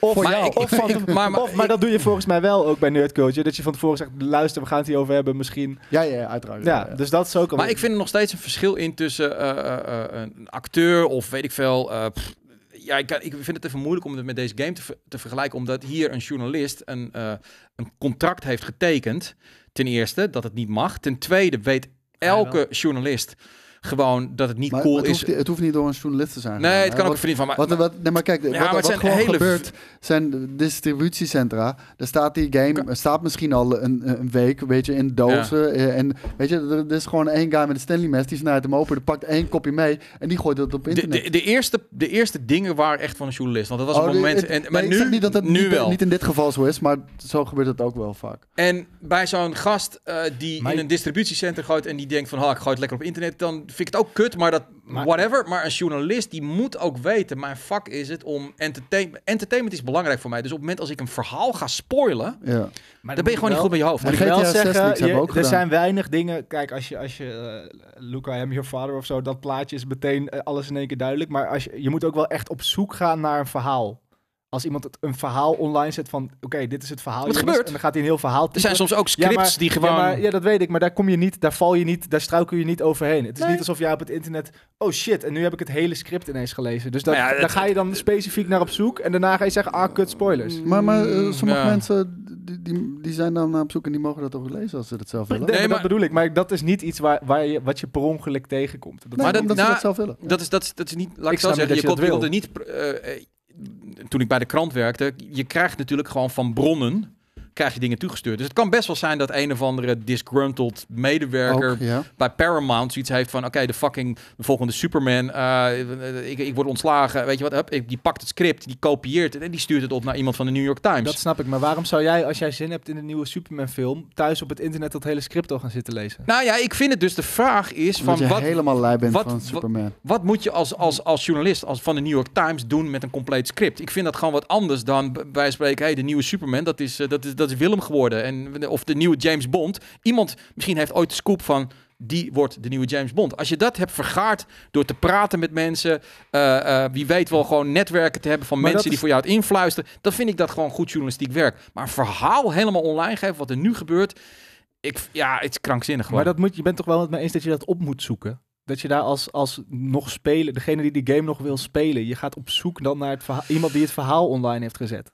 Of, Voor Maar jou. ik- of, van- ik- maar- maar of- maar ik- dat doe je volgens mij wel ook bij Nerd Culture. Dat je van tevoren zegt, luister, we gaan het hierover hebben misschien. Ja, ja, ja, uiteraard. Ja, Ja, ja. dus dat is ook al... Maar ik vind er nog steeds een verschil in tussen eh, eh, eh, een acteur of weet ik veel. eh, pff, ja, ik, ik vind het even moeilijk om het met deze game te, te vergelijken. Omdat hier een journalist een, eh, een contract heeft getekend. Ten eerste dat het niet mag. Ten tweede weet elke journalist gewoon dat het niet Maar cool het, is. hoeft, het hoeft niet door een journalist te zijn. Nee, het kan hè. ook een vriend van mij. Wat, wat, nee, maar kijk, Ja, wat, maar wat zijn gewoon hele- gebeurt, zijn de distributiecentra. Er staat die game, er staat misschien al een, een week, weet je, in dozen. eh, En weet je, er, is gewoon één guy met een Stanley mes, die snijdt hem open, die pakt één kopje mee en die gooit het op internet. de, de, eerste, de eerste dingen waren echt van een journalist. Want dat was Oh, het moment. het- En, maar nee, nu, ik zeg niet dat het nu niet, wel. niet in dit geval zo is, maar zo gebeurt het ook wel vaak. En bij zo'n gast eh, die Maar- in een distributiecentrum gooit en die denkt van, ha, ik gooi het lekker op internet, dan vind ik het ook kut, maar dat, Maar- whatever. Maar een journalist, die moet ook weten, mijn vak is het om entertainment, entertainment is belangrijk voor mij. Dus op het moment als ik een verhaal ga spoilen, Ja. Maar dan ben je gewoon niet goed met je hoofd. Moet ik wel GTA 6 zeggen, je- er zijn weinig dingen. Kijk, als je, als je uh, Look, I am your father of zo, dat plaatje is meteen eh, alles in één keer duidelijk. Maar als je, je moet ook wel echt op zoek gaan naar een verhaal. Als iemand het, een verhaal online zet van, oké, dit is het verhaal. Wat jongens, gebeurt? En dan gaat hij een heel verhaal Er zijn typen. soms ook Ja, scripts maar- die gewoon... Ja, maar, ja, dat weet ik, maar daar kom je niet, daar val je niet, daar struikel je niet overheen. Het is Nee. niet alsof jij op het internet, oh shit, en nu heb ik het hele script ineens gelezen. Dus dat, Maar ja, daar dat- ga je dan specifiek naar op zoek en daarna ga je zeggen, ah, kut, spoilers. Maar, maar eh, Mm, sommige ja. mensen die, die, die zijn dan op zoek en die mogen dat ook lezen als ze dat zelf willen. Nee, Nee, maar dat bedoel ik, maar dat is niet iets waar, waar je, wat je per ongeluk tegenkomt. Dat Nee, Maar dat- omdat ze nou, dat zelf willen. Dat is, dat, is, dat is niet, laat ik, Ik zo zeggen, je je je dat komt er niet, eh, eh, toen ik bij de krant werkte, je krijgt natuurlijk gewoon van bronnen, krijg je dingen toegestuurd. Dus het kan best wel zijn dat een of andere disgruntled medewerker Ook, ja. bij Paramount zoiets heeft van, oké, de fucking de volgende Superman, eh, ik, ik word ontslagen, weet je wat, hup, ik, die pakt het script, die kopieert het en die stuurt het op naar iemand van de New York Times. Dat snap ik, maar waarom zou jij, als jij zin hebt in een nieuwe Superman-film, thuis op het internet dat hele script al gaan zitten lezen? Nou ja, ik vind het dus de vraag is Omdat van, je wat, helemaal lui bent wat- van wat- Superman. Wat moet je als, als, als journalist als van de New York Times doen met een compleet script? Ik vind dat gewoon wat anders dan bij spreken, hey, de nieuwe Superman, dat is, eh, dat is, dat is Willem geworden. En, of de nieuwe James Bond. Iemand misschien heeft ooit de scoop van, die wordt de nieuwe James Bond. Als je dat hebt vergaard door te praten met mensen, eh, eh, wie weet wel gewoon netwerken te hebben van Maar mensen die is- voor jou het influisteren, dan vind ik dat gewoon goed journalistiek werk. Maar een verhaal helemaal online geven, wat er nu gebeurt, ik, ja, het is krankzinnig gewoon. Maar dat moet, je bent toch wel met me eens dat je dat op moet zoeken? Dat je daar als, als nog spelen, degene die die game nog wil spelen, je gaat op zoek dan naar het verhaal, iemand die het verhaal online heeft gezet.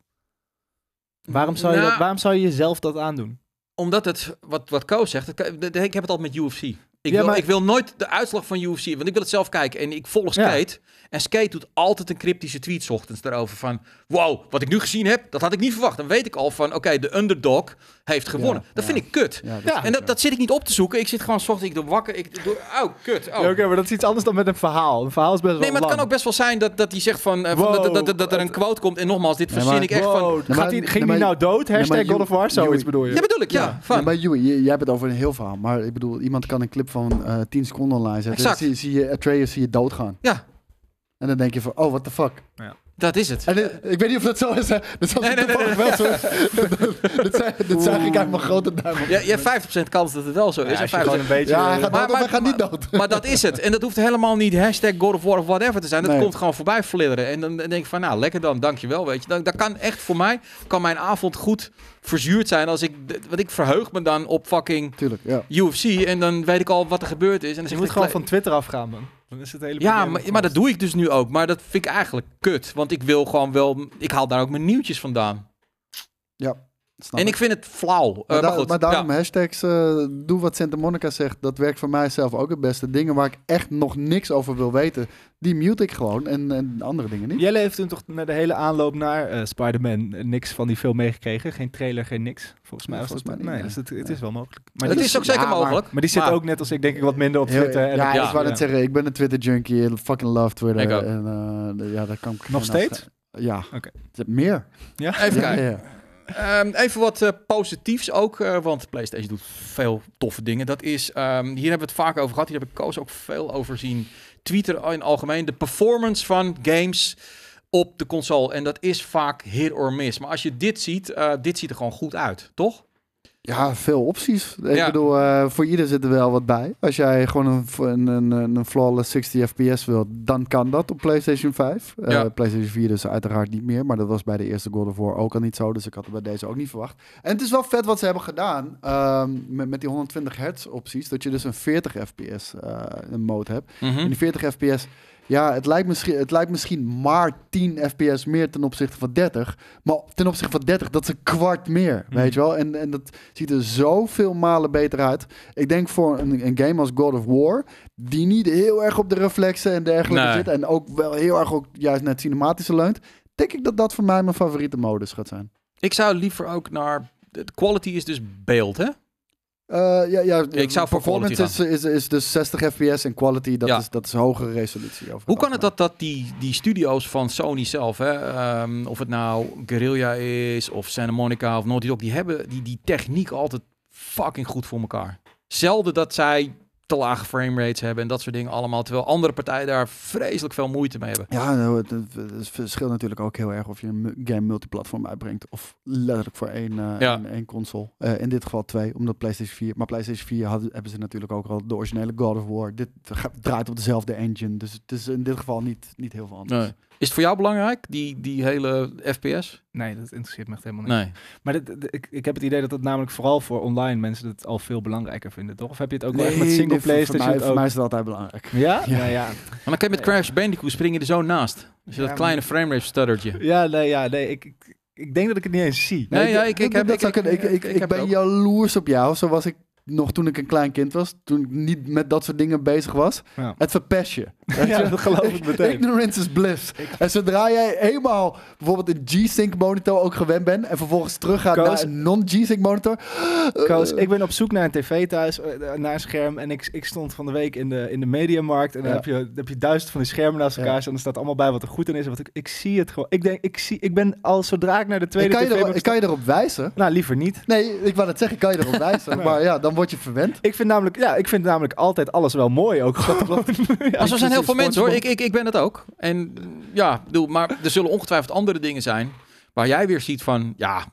Waarom zou je, Nou, dat, waarom zou je jezelf dat aandoen? Omdat het, wat, wat Koos zegt, het ik heb het altijd met UFC. Ik, Ja, wil, maar- ik wil nooit de uitslag van UFC, want ik wil het zelf kijken. En ik volg Ja. Skate. En Skate doet altijd een cryptische tweet 's ochtends daarover van... Wow, wat ik nu gezien heb, dat had ik niet verwacht. Dan weet ik al van, oké, de underdog heeft gewonnen. Ja, dat ja. vind ik kut. Ja, Ja, En dat, dat zit ik niet op te zoeken. Ik zit gewoon 's ochtends, ik doe wakker, ik doe... Oh, kut. Oh. Ja, Oké, maar dat is iets anders dan met een verhaal. Een verhaal is best wel Nee, maar het lang. kan ook best wel zijn dat, dat hij zegt van, eh, van Wow, dat, dat, dat, dat er een quote komt. En nogmaals, dit verzin maar- ik echt van... Wow, maar- gaat die, ging maar- die nou dood? Hashtag maar God of War, zoiets bedoel je? Ja, bedoel ik, ja. Van. bij Joey, je- jij hebt het over een heel verhaal. Maar ik bedoel, iemand kan een clip van eh 10 seconden online zetten. Zie, zie je Atreus zie je doodgaan. Ja. En dan denk je van, oh, what the fuck. Ja. Dat is het. En dit- ik weet niet of dat zo is, hè. Dat is Nee, nee, nee, toevallig wel zo. dit zag ik uit mijn grote duim. op. Ja, je hebt 50% kans dat het wel zo is. Ja, en als je gewoon 50% een beetje... Ja, hij gaat Maar- dood hij maar- gaat niet dood. Maar dat is het. En dat hoeft helemaal niet hashtag God of War of whatever te zijn. Dat Nee. komt gewoon voorbij flidderen. En dan denk ik van, nou, lekker dan, dankjewel, weet je. Dan, dat kan echt voor mij, kan mijn avond goed verzuurd zijn als ik, want ik verheug me dan op fucking Tuurlijk, ja. UFC en dan weet ik al wat er gebeurd is. En dan je moet ik, gewoon van Twitter afgaan, man. Dan is het hele Ja, maar, maar dat doe ik dus nu ook. Maar dat vind ik eigenlijk kut. Want ik wil gewoon wel, ik haal daar ook mijn nieuwtjes vandaan. Snap en ik vind het flauw. Eh, Maar, maar, daar- goed, maar daarom ja. hashtags, eh, doe wat Santa Monica zegt. Dat werkt voor mij zelf ook het beste. Dingen waar ik echt nog niks over wil weten, die mute ik gewoon. En, en andere dingen niet. Jelle heeft toen toch naar de hele aanloop naar eh Spider-Man niks van die film meegekregen. Geen trailer, geen niks. Volgens mij was Volgens dat mij niet, nee, nee. dus het, het is wel mogelijk. Maar het is ook zeker ja, maar- mogelijk. maar die zit maar- ook net als ik denk ik wat minder op Heel- Twitter. en ja, dat- ik wou net zeggen, ik ben een Twitter junkie. I fucking love Twitter. En, ja, daar kan ik Nog steeds? Ja. Oké. Meer. Ja? Even kijken. Ehm, even wat eh, positiefs ook, eh, want PlayStation doet veel toffe dingen. Dat is, ehm, hier hebben we het vaak over gehad. Hier heb ik Koos ook veel over zien tweeten in algemeen. De performance van games op de console. En dat is vaak hit or miss. Maar als je dit ziet, eh, dit ziet er gewoon goed uit, toch? Ja, veel opties. Ik Ja. bedoel, eh, voor ieder zit er wel wat bij. Als jij gewoon een, een, een, een flawless 60 fps wilt, dan kan dat op PlayStation 5. Eh, Ja. PlayStation 4 dus uiteraard niet meer, maar dat was bij de eerste God of War ook al niet zo. Dus ik had het bij deze ook niet verwacht. En het is wel vet wat ze hebben gedaan ehm, met, met die 120 hertz opties. Dat je dus een 40 fps een mode hebt. Mhm. En die 40 fps, ja, het lijkt, misschien, het lijkt misschien maar 10 fps meer ten opzichte van 30. Maar ten opzichte van 30, dat is een kwart meer, Mhm. weet je wel. En, en dat ziet er zoveel malen beter uit. Ik denk voor een, een game als God of War, die niet heel erg op de reflexen en dergelijke Nee. zit. En ook wel heel erg ook juist naar het cinematische leunt. Denk ik dat dat voor mij mijn favoriete modus gaat zijn. Ik zou liever ook naar... De quality is dus beeld, hè? Eh, ja, ja, ik zou performance is, is, is dus 60 fps en quality, dat, Ja. is, dat is hogere resolutie. Hoe kan het dat, dat die, die studio's van Sony zelf, hè, ehm, of het nou Guerrilla is, of Santa Monica of Naughty Dog, die hebben die, die techniek altijd fucking goed voor elkaar. Zelden dat zij te lage framerates hebben en dat soort dingen allemaal, terwijl andere partijen daar vreselijk veel moeite mee hebben. Ja, nou, het, verschilt natuurlijk ook heel erg of je een game multiplatform uitbrengt of letterlijk voor één, eh, Ja. één, één console. Eh, in dit geval twee, omdat PlayStation 4. Maar PlayStation 4 hadden, hebben ze natuurlijk ook al de originele God of War. Dit draait op dezelfde engine, dus het is in dit geval niet, niet heel veel anders. Nee. Is het voor jou belangrijk, die, die hele FPS? Nee, dat interesseert me echt helemaal niet. Nee. Maar dit, dit- ik, ik heb het idee dat het namelijk vooral voor online mensen het al veel belangrijker vinden, toch? Of heb je het ook wel echt met single nee, voor- players? voor, mij, voor ook- mij is het altijd belangrijk. Ja? Ja. Ja, ja. Maar dan kan je met Crash Bandicoot spring je er zo naast. Als je Ja, dat kleine framerate stuttertje. Ja, nee, ja, nee. Ik, ik, ik denk dat ik het niet eens zie. Nee, ja, ik- ik heb- dat ik- ik- ik, ik, ik ik heb ben jaloers op jou. Zo was ik nog toen ik een klein kind was. Toen ik niet met dat soort dingen bezig was. Ja. Het verpest je. Ja, dat geloof ik meteen. Ignorance is bliss. En zodra jij eenmaal bijvoorbeeld een G-Sync monitor ook gewend bent en vervolgens teruggaat Koos- naar een non-G-Sync monitor. eh, Koos, ik ben op zoek naar een tv thuis, eh, naar een scherm. En ik, ik stond van de week in de, in de mediamarkt. En dan Ja. heb, je, dan heb je duizend van die schermen naast elkaar. En er staat allemaal bij wat er goed in is. Wat ik, ik zie het gewoon. Ik denk, ik, zie, ik ben al zodra ik naar de ik, tweede kan je erop, ik kan je erop wijzen. Nou, liever niet. Nee, ik wou het zeggen, ik kan je erop wijzen. Nee. Maar ja, dan word je verwend. Ik vind namelijk, ja, ik vind namelijk altijd alles wel mooi ook. Gewoon. Ja, Maar zo zijn heel veel mensen hoor. Ik, ik, ik ben het ook. En ja, ik bedoel, maar er zullen ongetwijfeld andere dingen zijn waar jij weer ziet van, ja,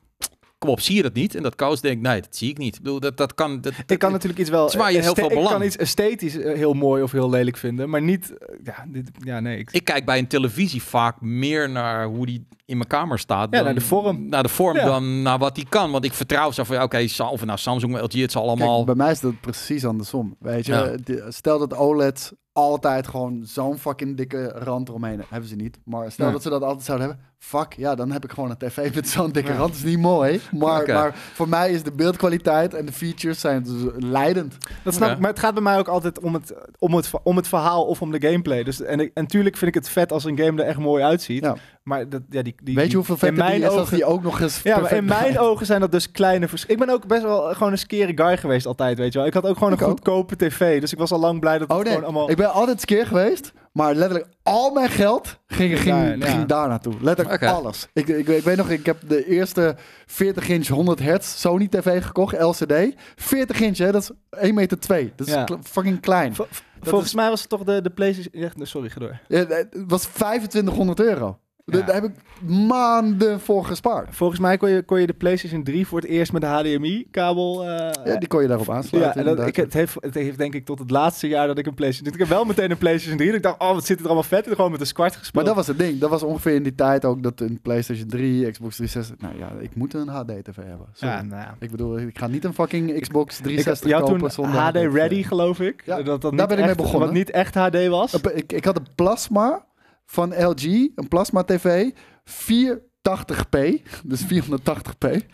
kom op, zie je dat niet? En dat Koos denkt, nee, dat zie ik niet. Ik bedoel, dat, dat kan... Dat, Ik kan natuurlijk iets wel. Het is waar je heel este- veel Ik belang. kan iets esthetisch eh, heel mooi of heel lelijk vinden, maar niet. eh, Ja, dit, ja nee. Ik, Ik kijk bij een televisie vaak meer naar hoe die in mijn kamer staat. Ja, dan, naar de vorm. Naar de vorm Ja. dan naar wat die kan. Want ik vertrouw zo van, ja, oké, Sa- of nou Samsung, LG, het zal allemaal... Kijk, bij mij is dat precies andersom. Weet je, Ja. Stel dat OLEDs altijd gewoon zo'n fucking dikke rand eromheen hebben ze niet. Maar stel Nee. dat ze dat altijd zouden hebben, fuck, ja, dan heb ik gewoon een tv met zo'n dikke rand. Dat is niet mooi, maar, maar voor mij is de beeldkwaliteit en de features zijn dus leidend. Dat snap Ja. ik, maar het gaat bij mij ook altijd om het, om het, om het verhaal of om de gameplay. Dus, en, ik- en tuurlijk vind ik het vet als een game er echt mooi uitziet. Ja. Maar dat, ja, die, die, Weet je hoeveel mijn die is als ogen, die ook nog eens Ja, maar in mijn ogen zijn dat dus kleine verschillen. Ik ben ook best wel gewoon een scary guy geweest altijd, weet je wel. Ik had ook gewoon Ik een ook. goedkope tv. Dus ik was al lang blij dat het Oh nee, gewoon allemaal... ik ben altijd skeer geweest, maar letterlijk al mijn geld ging, ging, ja. ging daar naartoe. Letterlijk Oké. alles. Ik, ik, ik weet nog, ik heb de eerste 40 inch 100 hertz Sony TV gekocht, LCD. 40 inch, hè, dat is 1 meter 2. Dat is Ja. fucking klein. Vol- volgens mij was het toch de, de PlayStation... sorry, ga door. Ja, Het was 2500 euro. Ja. Daar heb ik maanden voor gespaard. Volgens mij kon je, kon je de PlayStation 3 voor het eerst met de HDMI-kabel. Ja, die kon je daarop Ja, aansluiten. en dat, inderdaad. ik, het, heeft, het heeft denk ik tot het laatste jaar dat ik een PlayStation... Ik heb wel meteen een PlayStation 3. dat Ik dacht, oh, wat zit er allemaal vet. En gewoon met een squart gespeeld. Maar dat was het ding. Dat was ongeveer in die tijd ook dat een PlayStation 3, Xbox 360... Nou ja, ik moet een HD-tv hebben. Sorry. ja, nou ja. Ik bedoel, ik ga niet een fucking Xbox Ik, 360 je had kopen toen zonder HD Ready, geloof ik. Ja, dat, dat daar niet ben ik mee echt- begonnen. Wat niet echt HD was. Ik, ik had een plasma van LG, een plasma TV, 480p, dus 480p.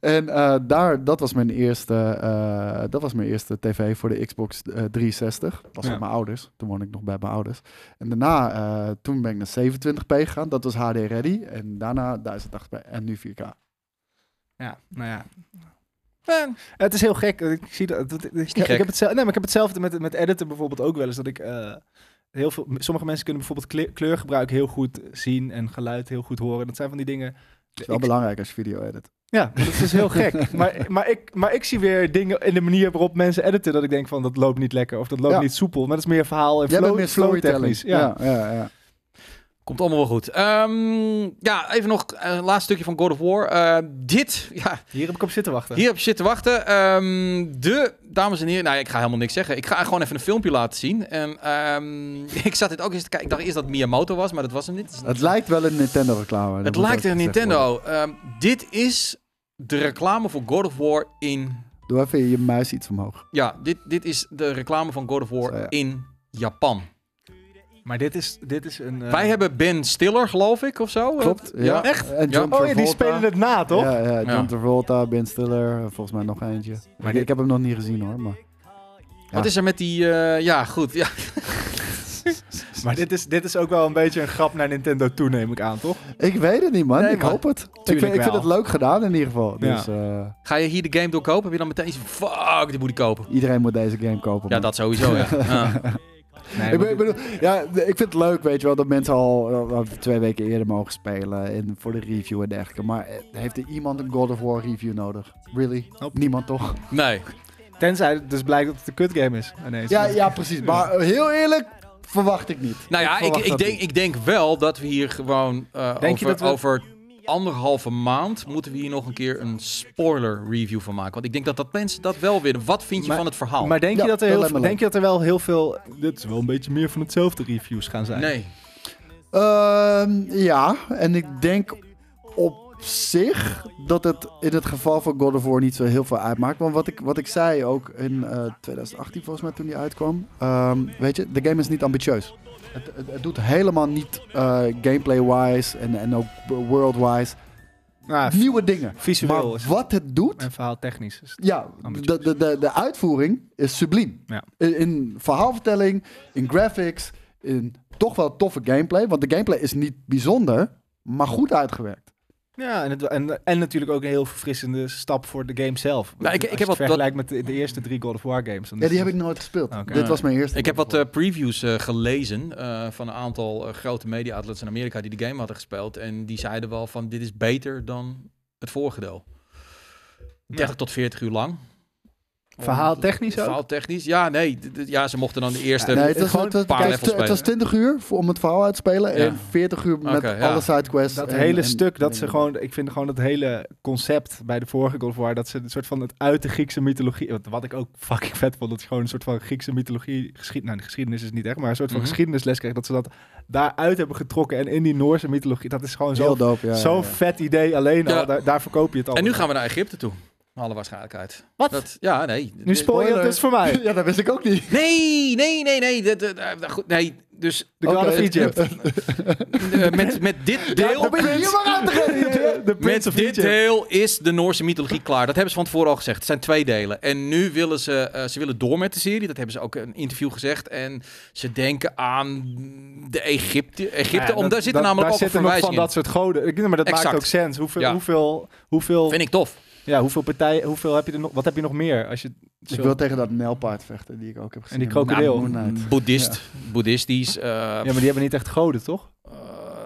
En eh, daar, dat was mijn eerste, eh, dat was mijn eerste tv voor de Xbox eh, 360. Dat was Ja. van mijn ouders. Toen woonde ik nog bij mijn ouders. En daarna, eh, toen ben ik naar 27p gegaan. Dat was HD ready. En daarna 1080p en nu 4K. Ja, nou ja. Het is heel gek. Ik zie dat. dat- ik, ik, gek. heb het zelf, nee, maar ik heb hetzelfde met, met editen bijvoorbeeld ook wel eens. Dat ik eh, heel veel. Sommige mensen kunnen bijvoorbeeld kle- kleurgebruik heel goed zien en geluid heel goed horen. Dat zijn van die dingen. Dat is wel ik- belangrijk als je video edit. Ja, dat is heel gek. Maar, maar, ik, maar ik zie weer dingen in de manier waarop mensen editen dat ik denk van dat loopt niet lekker of dat loopt Ja. niet soepel. Maar dat is meer verhaal en flow, meer flow technisch. Ja. Ja, ja, ja. Komt allemaal wel goed. Ehm, ja, even nog een laatste stukje van God of War. Eh, dit, ja, Hier heb ik op zitten wachten. hier heb je zitten wachten. Ehm, de, dames en heren, nou ik ga helemaal niks zeggen. Ik ga gewoon even een filmpje laten zien. En ehm, ik zat dit ook eens te kijken. Ik dacht eerst dat Miyamoto was, maar dat was hem niet. Het lijkt wel een Nintendo reclame. dat Het lijkt een Nintendo. Ehm, dit is de reclame voor God of War in... Doe even je muis iets omhoog. Ja, dit, dit is de reclame van God of War Zo, ja. in Japan. Maar dit is, dit is een... eh, Wij hebben Ben Stiller, geloof ik, of zo. Klopt. Eh, Ja. Echt? En Ja. John Oh ja, die spelen het na, toch? Ja, ja, John Ja. Travolta, Ben Stiller, eh, volgens mij nog eentje. Maar dit- ik heb hem nog niet gezien hoor. Maar... Wat is er met die... eh, ja, goed. Ja. Maar dit is, dit is ook wel een beetje een grap naar Nintendo toe, neem ik aan, toch? Ik weet het niet man, Nee, ik man. hoop het. Ik vind, ik vind het leuk gedaan in ieder geval. Ja. Dus eh, Ga je hier de game doorkopen? Heb je dan meteen zo'n fuck, die moet ik kopen? iedereen moet deze game kopen. Ja, man. dat sowieso, ja. Nee, ik, maar ben- ik bedoel, ja, ik vind het leuk, weet je wel, dat mensen al twee weken eerder mogen spelen en voor de review en dergelijke. Maar eh, heeft er iemand een God of War review nodig? Really? Nope. Niemand toch? Nee. Tenzij het dus blijkt dat het een kutgame is. ineens. Ja, ja, precies. Maar eh, heel eerlijk, verwacht ik niet. Nou ja, ik, ik, denk, niet. ik denk wel dat we hier gewoon eh, Denk je over, dat we- over anderhalve maand moeten we hier nog een keer een spoiler review van maken. Want ik denk dat dat mensen dat wel willen. Wat vind je Maar- van het verhaal? Maar denk, Ja, je dat er heel, veel- denk je dat er wel heel veel... Dit is wel een beetje meer van hetzelfde reviews gaan zijn. nee. Ehm, ja, en ik denk op zich dat het in het geval van God of War niet zo heel veel uitmaakt. Want wat ik, wat ik zei ook in eh, 2018 volgens mij toen die uitkwam. ehm, weet je, de game is niet ambitieus. Het, het, het doet helemaal niet eh, gameplay-wise en, en ook world-wise Nou, nieuwe dingen. visueel Maar wat het doet, en verhaal technisch. Is het- ja, de, de, de uitvoering is subliem. Ja. In, in verhaalvertelling, in graphics, in toch wel toffe gameplay. Want de gameplay is niet bijzonder, maar goed uitgewerkt. Ja, en, het, en, en natuurlijk ook een heel verfrissende stap voor de game zelf. Nou, ik- Als ik je heb het wat- vergelijkt met de, de eerste drie God of War games. Ja, die het- heb ik nooit gespeeld. Dit was mijn eerste. Ik heb wat eh, previews eh, gelezen eh, van een aantal grote media outlets in Amerika die de game hadden gespeeld. En die zeiden wel van dit is beter dan het vorige deel. 30 tot 40 uur lang. Verhaal technisch ook? Verhaal technisch. Ja, nee. Ja, ze mochten dan de eerste nee, het, was, gewoon het, was- een paar kijk, levels het was spelen. 20 uur voor, om het verhaal uit te spelen. Ja. En 40 uur met alle sidequests. Dat en- hele en- stuk, dat en- ze gewoon, ik vind gewoon het hele concept bij de vorige God of War, dat ze een soort van het uit de Griekse mythologie, wat, wat ik ook fucking vet vond, dat je gewoon een soort van Griekse mythologie, geschied, nou, de geschiedenis is het niet echt, maar een soort van Mhm. geschiedenisles kreeg, dat ze dat daaruit hebben getrokken en in die Noorse mythologie, dat is gewoon zo- zo'n ja, ja. vet idee alleen Ja. al, daar, daar verkoop je het al. En nu gaan we naar Egypte toe. Alle waarschijnlijkheid. Wat? Dat, ja, nee. Nu spoil je het dus voor mij. Ja, dat wist ik ook niet. Nee, nee, nee, nee. Dat, dat, dat- goed, nee, dus De God of Egypt. eh, met, met dit deel... Te geven. De Prince Met of dit Egypt. deel is de Noorse mythologie klaar. Dat hebben ze van tevoren al gezegd. Het zijn twee delen. En nu willen ze, eh, ze willen door met de serie. Dat hebben ze ook in een interview gezegd. En ze denken aan de Egypte. Egypte Ja, om, dat- daar zitten dat- namelijk daar ook zitten nog verwijzingen van dat soort goden. Ik, maar dat Exact. maakt ook sens. Hoeveel, Ja. hoeveel, hoeveel, Vind ik tof. Ja, hoeveel partijen, hoeveel heb je er nog? Wat heb je nog meer? Als je Ik wil tegen dat Nijlpaard vechten die ik ook heb gezien. die krokodil. Knight. Boeddhist, boeddhistisch. eh, ja, maar die hebben niet echt goden, toch? eh,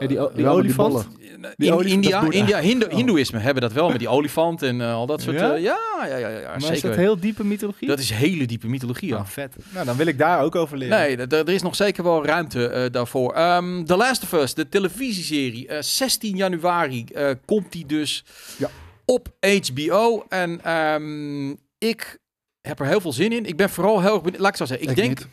Ja, die, die Ja, olifant. Die in olifant, India. India Hindu, Oh. Hindoeïsme hebben dat wel met die olifant en eh, al dat soort. Ja? eh, ja, ja, ja, ja, ja, maar zeker. is dat heel diepe mythologie? Dat is hele diepe mythologie. Ja. Oh, vet. Nou, dan wil ik daar ook over leren. Nee, d- er is nog zeker wel ruimte eh, daarvoor. Ehm The Last of Us, de televisieserie. eh, 16 januari eh, komt die dus Ja. Op HBO. En ehm, ik heb er heel veel zin in. Ik ben vooral heel erg benieuwd. Laat ik zo zeggen. Ik, denk... niet.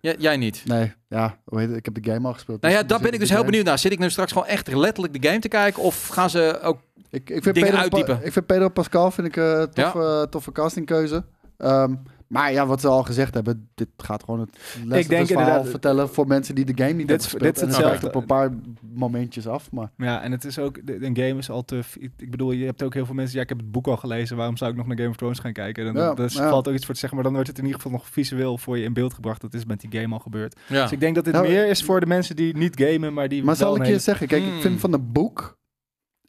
Ja, jij niet. Nee, ja, het? ik heb de game al gespeeld. Nou ja, dus- daar ben ik dus heel game- benieuwd naar. Zit ik nu straks gewoon echt letterlijk de game te kijken? Of gaan ze ook... Ik, ik vind dingen Pedro, Pa- uitdiepen. ik vind Pedro Pascal vind ik, eh toffe, toffe castingkeuze. Ehm, maar ja, wat ze al gezegd hebben, dit gaat gewoon het les Ik denk verhaal vertellen voor mensen die de game niet Dit hebben dit is hetzelfde. wijkt op een paar momentjes af, maar Ja, en het is ook, de- een game is al te... Ik bedoel, je hebt ook heel veel mensen, ja, ik heb het boek al gelezen, waarom zou ik nog naar Game of Thrones gaan kijken? Ja, dan dus ja. valt ook iets voor te zeggen, maar dan wordt het in ieder geval nog visueel voor je in beeld gebracht. Dat is met die game al gebeurd. Ja. Dus ik denk dat dit Nou, meer is voor de mensen die niet gamen, maar die Maar zal ik je hele- zeggen, kijk, Hmm. ik vind van een boek,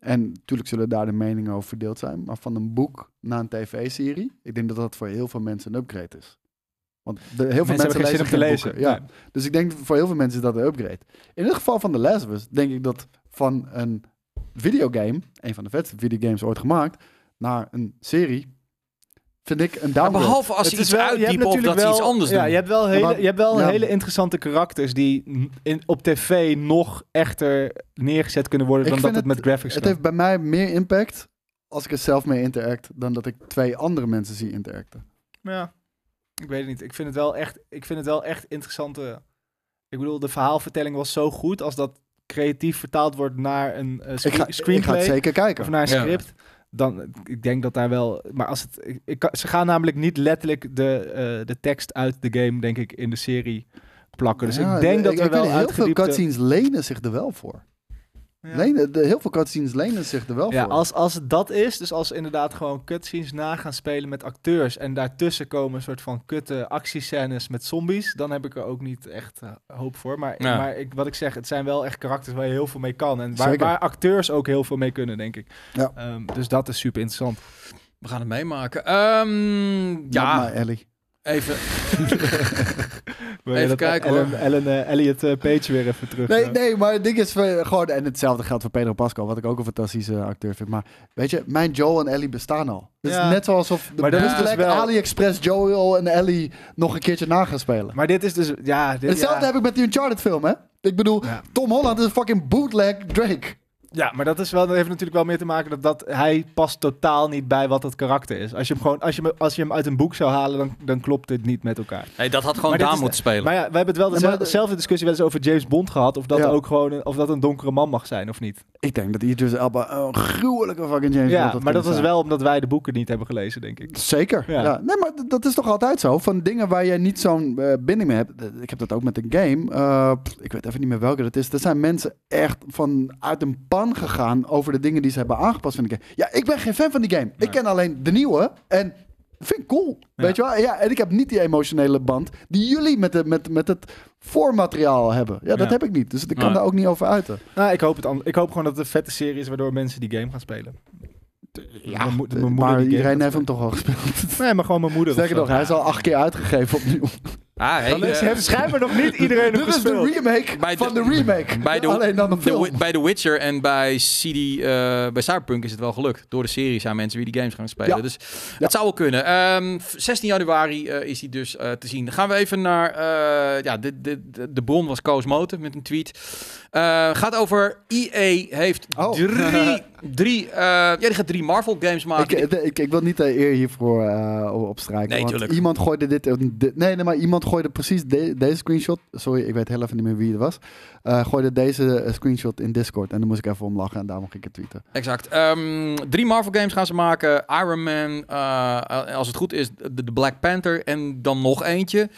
en natuurlijk zullen daar de meningen over verdeeld zijn, maar van een boek naar een tv-serie, ik denk dat dat voor heel veel mensen een upgrade is. Want de, heel veel mensen, hebben geen lezen zin om te geen lezen. boeken. Ja. Nee. Dus ik denk voor heel veel mensen is dat een upgrade. In het geval van The Last of Us denk ik dat van een videogame, een van de vetste videogames ooit gemaakt, naar een serie, vind ik een downgrade. behalve als Het ze is iets wel- uitdiepen of dat ze iets anders ja, doen. Je hebt wel hele, maar- je hebt wel ja. hele interessante karakters die in, op tv nog echter neergezet kunnen worden Ik dan dat het met graphics Het kan. heeft bij mij meer impact als ik er zelf mee interact, dan dat ik twee andere mensen zie interacten. Ja, ik weet het niet. Ik vind het wel echt, ik vind het wel echt interessante. Ik bedoel, de verhaalvertelling was zo goed als dat creatief vertaald wordt naar een eh, Ik scre- ga, ik ga screenplay het zeker kijken. of naar een Ja. Dan, ik denk dat daar wel, maar als het, ik, ze gaan namelijk niet letterlijk de, eh, de tekst uit de game, denk ik, in de serie plakken. Dus Ja, ik denk dat ik, er wel heel veel cutscenes lenen zich er wel voor. Ja. Lenen, de, heel veel cutscenes lenen zich er wel Ja, voor. als, als het dat is, dus als ze inderdaad gewoon cutscenes na gaan spelen met acteurs en daartussen komen een soort van kutte actiescènes met zombies, dan heb ik er ook niet echt eh, hoop voor. Maar, Ja. maar ik, wat ik zeg, het zijn wel echt karakters waar je heel veel mee kan en waar, waar acteurs ook heel veel mee kunnen, denk ik. Ja. Ehm, dus dat is super interessant. We gaan het meemaken. Ehm, Ja, ja, maar Ellie. Even. Even kijken, Ellen, hoor. Ellen, eh, Elliot eh, Page weer even terug. Nee, eh, nee, maar het ding is gewoon, en hetzelfde geldt voor Pedro Pascal, wat ik ook een fantastische acteur vind. Maar weet je, mijn Joel en Ellie bestaan al. Het Ja. is net zoals of de Maar dat is Bootleg dus wel- AliExpress Joel en Ellie nog een keertje na gaan spelen. Maar dit is dus, ja... Dit, Hetzelfde ja. heb ik met die Uncharted film, hè? Ik bedoel, Ja. Tom Holland is een fucking bootleg Drake. Ja, maar dat, is wel, dat heeft natuurlijk wel meer te maken dat, dat hij past totaal niet bij wat het karakter is. Als je hem, gewoon, als je, hem- als je hem uit een boek zou halen, dan, dan klopt dit niet met elkaar. Nee, dat had gewoon Daan is- moeten spelen. Maar ja, we hebben het wel Ja, dezelfde, de- dezelfde discussie wel eens over James Bond gehad. Of dat Ja. ook gewoon een, of dat een donkere man mag zijn of niet. Ik denk dat Idris Elba een gruwelijke fucking James Ja, Bond had maar dat was zijn. wel omdat wij de boeken niet hebben gelezen, denk ik. Zeker. Ja. Ja. Nee, maar dat is toch altijd zo. Van dingen waar je niet zo'n eh, binding mee hebt. Ik heb dat ook met een game. Eh, pff, ik weet even niet meer welke dat is. Er zijn mensen echt van uit een pan gegaan over de dingen die ze hebben aangepast van de game. Ja, ik ben geen fan van die game. Nee. Ik ken alleen de nieuwe en vind ik cool. Ja. Weet je wel? Ja, en ik heb niet die emotionele band die jullie met, de, met, met het voormateriaal hebben. Ja, dat Ja. heb ik niet. Dus ik kan daar ook niet over uiten. Nou, ik hoop, het ik hoop gewoon dat het een vette serie is waardoor mensen die game gaan spelen. Ja, Mijn mijn maar iedereen heeft hem toch al gespeeld. Nee, maar gewoon mijn moeder. zo. nog, hij is al acht keer uitgegeven opnieuw. Ah, hey, Dan eh, heeft schijnbaar nog niet iedereen Dit is de remake Bij van de- de remake. bij de- Alleen dan een film. Bij The Witcher en bij CD, eh, bij Cyberpunk is het wel gelukt. Door de serie zijn mensen weer die games gaan spelen. Ja. Dus Ja. het zou wel kunnen. Ehm, f- 16 januari eh, is die dus eh, te zien. Dan gaan we even naar... eh, ja, de, de, de, de bron was Koos Moten met een tweet. Eh, gaat over EA heeft Oh. drie... drie eh, ja, die gaat drie Marvel games maken. ik, ik, ik wil niet de eer hiervoor eh opstrijken. Nee, want iemand gooide dit, dit- Nee, nee, maar iemand gooide precies de- deze screenshot. Sorry, ik weet heel even niet meer wie het was. Eh gooide deze eh, screenshot in Discord. En dan moest ik even om lachen en daar mocht ik het tweeten. Exact. Ehm, drie Marvel games gaan ze maken. Iron Man, eh, als het goed is, de Black Panther en dan nog eentje.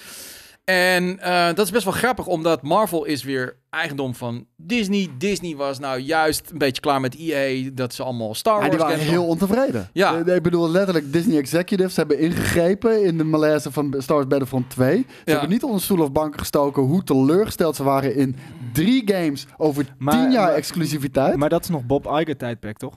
En eh, dat is best wel grappig, omdat Marvel is weer eigendom van Disney. Disney was nou juist een beetje klaar met EA, dat ze allemaal Star Ja, Wars die waren heel ontevreden. Ja. Ik bedoel, letterlijk, Disney executives hebben ingegrepen in de malaise van Star Wars Battlefront 2. Ze Ja. hebben niet onder stoel of banken gestoken hoe teleurgesteld ze waren in drie games over Maar- tien jaar maar- exclusiviteit. Maar dat is nog Bob Iger tijdperk, toch?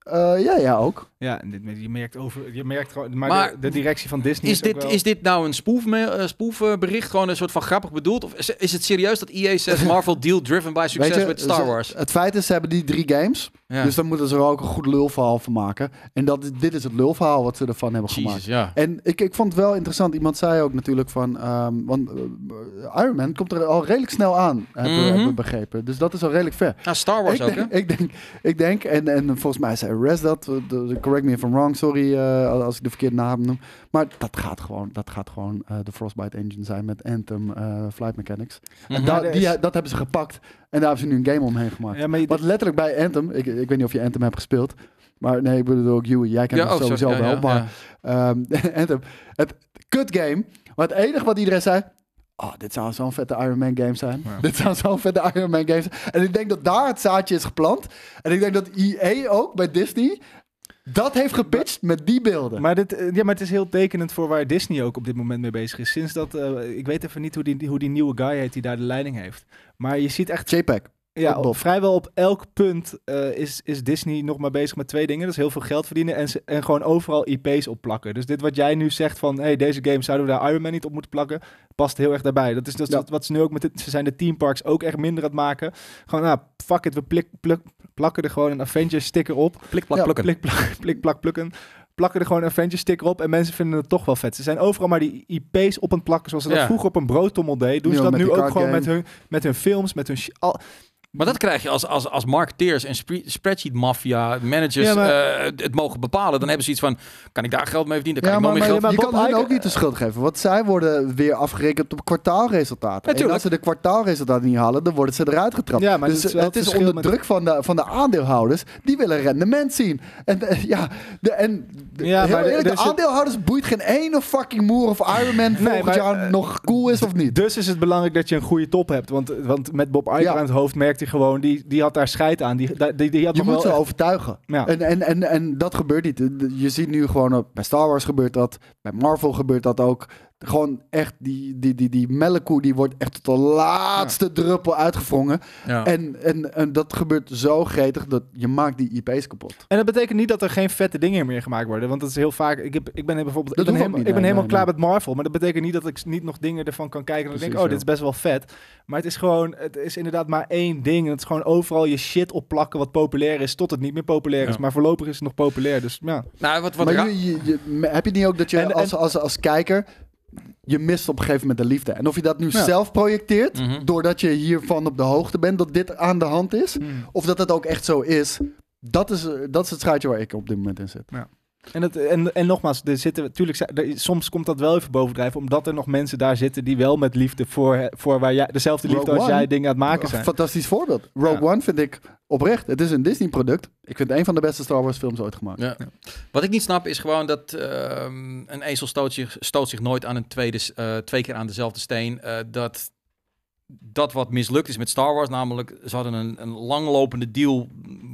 Eh, ja, ja, ook. Ja, en dit, je merkt over, je merkt gewoon, maar, Maar de, de directie van Disney Is is, ook dit, wel- is dit nou een spoefme- eh, spoefbericht, gewoon een soort van grappig bedoeld? Of is, is het serieus dat EA zegt Marvel deal driven by success with Star ze- Wars? Het feit is, ze hebben die drie games. Ja. Dus dan moeten ze er ook een goed lulverhaal van maken. En dat, dit is het lulverhaal wat ze ervan hebben gemaakt. Jezus, ja. En ik, ik vond het wel interessant. Iemand zei ook natuurlijk van... ehm, want eh, Iron Man komt er al redelijk snel aan, hebben, we- Mhm. hebben we begrepen. Dus dat is al redelijk ver. Ja, Star Wars Ik ook, denk, hè? ik denk, ik denk en, en volgens mij zei Res dat, eh, de- correct me if I'm wrong, sorry eh, als ik de verkeerde naam noem. Maar dat gaat gewoon, dat gaat gewoon eh, de Frostbite engine zijn met Anthem eh, Flight Mechanics. En Mhm. da- er die, dat hebben ze gepakt en daar hebben ze nu een game omheen gemaakt. Ja, maar je- Wat letterlijk bij Anthem, ik, ik weet niet of je Anthem hebt gespeeld, maar nee, ik bedoel ook Huey, jij kent Ja, het oh, sowieso ja, wel, ja, maar ja. Ehm, Anthem, het kut game. Maar het enige wat iedereen zei. Oh, dit zou zo'n vette Iron Man game zijn. Ja. Dit zou zo'n vette Iron Man game zijn. En ik denk dat daar het zaadje is geplant. En ik denk dat EA ook bij Disney dat heeft gepitcht met die beelden. Maar, dit, eh, ja, maar het is heel tekenend voor waar Disney ook op dit moment mee bezig is. Sinds dat, eh, ik weet even niet hoe die, hoe die nieuwe guy heet die daar de leiding heeft. Maar je ziet echt, JPEG. Ja, op, vrijwel op elk punt eh, is, is Disney nog maar bezig met twee dingen. Dat is heel veel geld verdienen en, ze- en gewoon overal IP's opplakken. Dus dit wat jij nu zegt van, hey, deze game zouden we daar Iron Man niet op moeten plakken, past heel erg daarbij. Dat is Ja. wat, wat ze nu ook met, ze zijn de theme parks ook echt minder aan het maken. Gewoon, nou, fuck it, we plik, pluk- plakken er gewoon een Avengers sticker op. Plik, plak, Ja, plukken. Plik, plak, plik, plak, plukken. Plakken er gewoon een Avengers sticker op en mensen vinden het toch wel vet. Ze zijn overal maar die IP's op aan het plakken zoals ze dat vroeger op een broodtommel deden. Doen Nu ze dat nu ook gewoon met hun, met hun films, met hun... Al, Maar dat krijg je als, als, als marketeers en spre- spreadsheet mafia managers Ja, maar- eh, het mogen bepalen. Dan hebben ze iets van, kan ik daar geld mee verdienen? Dan Ja, kan maar, ik nog maar meer je geld... maar kan Bob hun ook niet de schuld geven. Want zij worden weer afgerekend op kwartaalresultaten. en Natuurlijk. als ze de kwartaalresultaten niet halen, dan worden ze eruit getrapt. Ja, maar dus dat is wel het het is onder met- druk van de, van de aandeelhouders. Die willen rendement zien. En eh, ja, de, en de, Ja, heel maar de- dus het- aandeelhouders boeit geen ene fucking moer of Iron Man volgend maar, jaar eh, nog cool is of niet. dus is het belangrijk dat je een goede top hebt. Want, want met Bob Iger Ja. aan het hoofd merkte hij gewoon, die, die had daar scheid aan. Die, die, die, die had Je moet wel ze echt- overtuigen. Ja. En, en, en, en dat gebeurt niet. Je ziet nu gewoon, op- bij Star Wars gebeurt dat, bij Marvel gebeurt dat ook. Gewoon echt, die, die, die, die melkkoe die wordt echt tot de laatste druppel uitgevrongen. Ja. En, en, en dat gebeurt zo gretig dat je maakt die IP's kapot. En dat betekent niet dat er geen vette dingen meer gemaakt worden. Want dat is heel vaak. Ik, heb, ik ben bijvoorbeeld. Dat ik ben, helemaal, niet, ik ben nee, helemaal nee, klaar met Marvel. Maar dat betekent niet dat ik niet nog dingen ervan kan kijken. En dan denk ik, oh, dit is best wel vet. Maar het is gewoon. Het is inderdaad maar één ding. En het is gewoon overal je shit opplakken wat populair is. Tot het niet meer populair is. Ja. Maar voorlopig is het nog populair. Dus ja. Nou, wat, wat maar je, je, je- heb je niet ook dat je En- en- als, als, als kijker, je mist op een gegeven moment de liefde. En of je dat nu Ja. zelf projecteert, Mhm. doordat je hiervan op de hoogte bent dat dit aan de hand is, Hmm. of dat het ook echt zo is, dat is, eh, dat is het schuitje waar ik op dit moment in zit. En, het, en, en nogmaals, er zitten natuurlijk, er- soms komt dat wel even bovendrijven, omdat er nog mensen daar zitten die wel met liefde voor, voor waar jij, dezelfde liefde Rogue als One. jij dingen aan het maken zijn. Fantastisch voorbeeld. Rogue One vind ik oprecht. Het is een Disney-product. Ik vind het een van de beste Star Wars films ooit gemaakt. Ja. Wat ik niet snap is gewoon dat ehm, een ezel stoot zich, stoot zich nooit aan een tweede, eh, twee keer aan dezelfde steen. Eh, dat, dat wat mislukt is met Star Wars, namelijk ze hadden een, een langlopende deal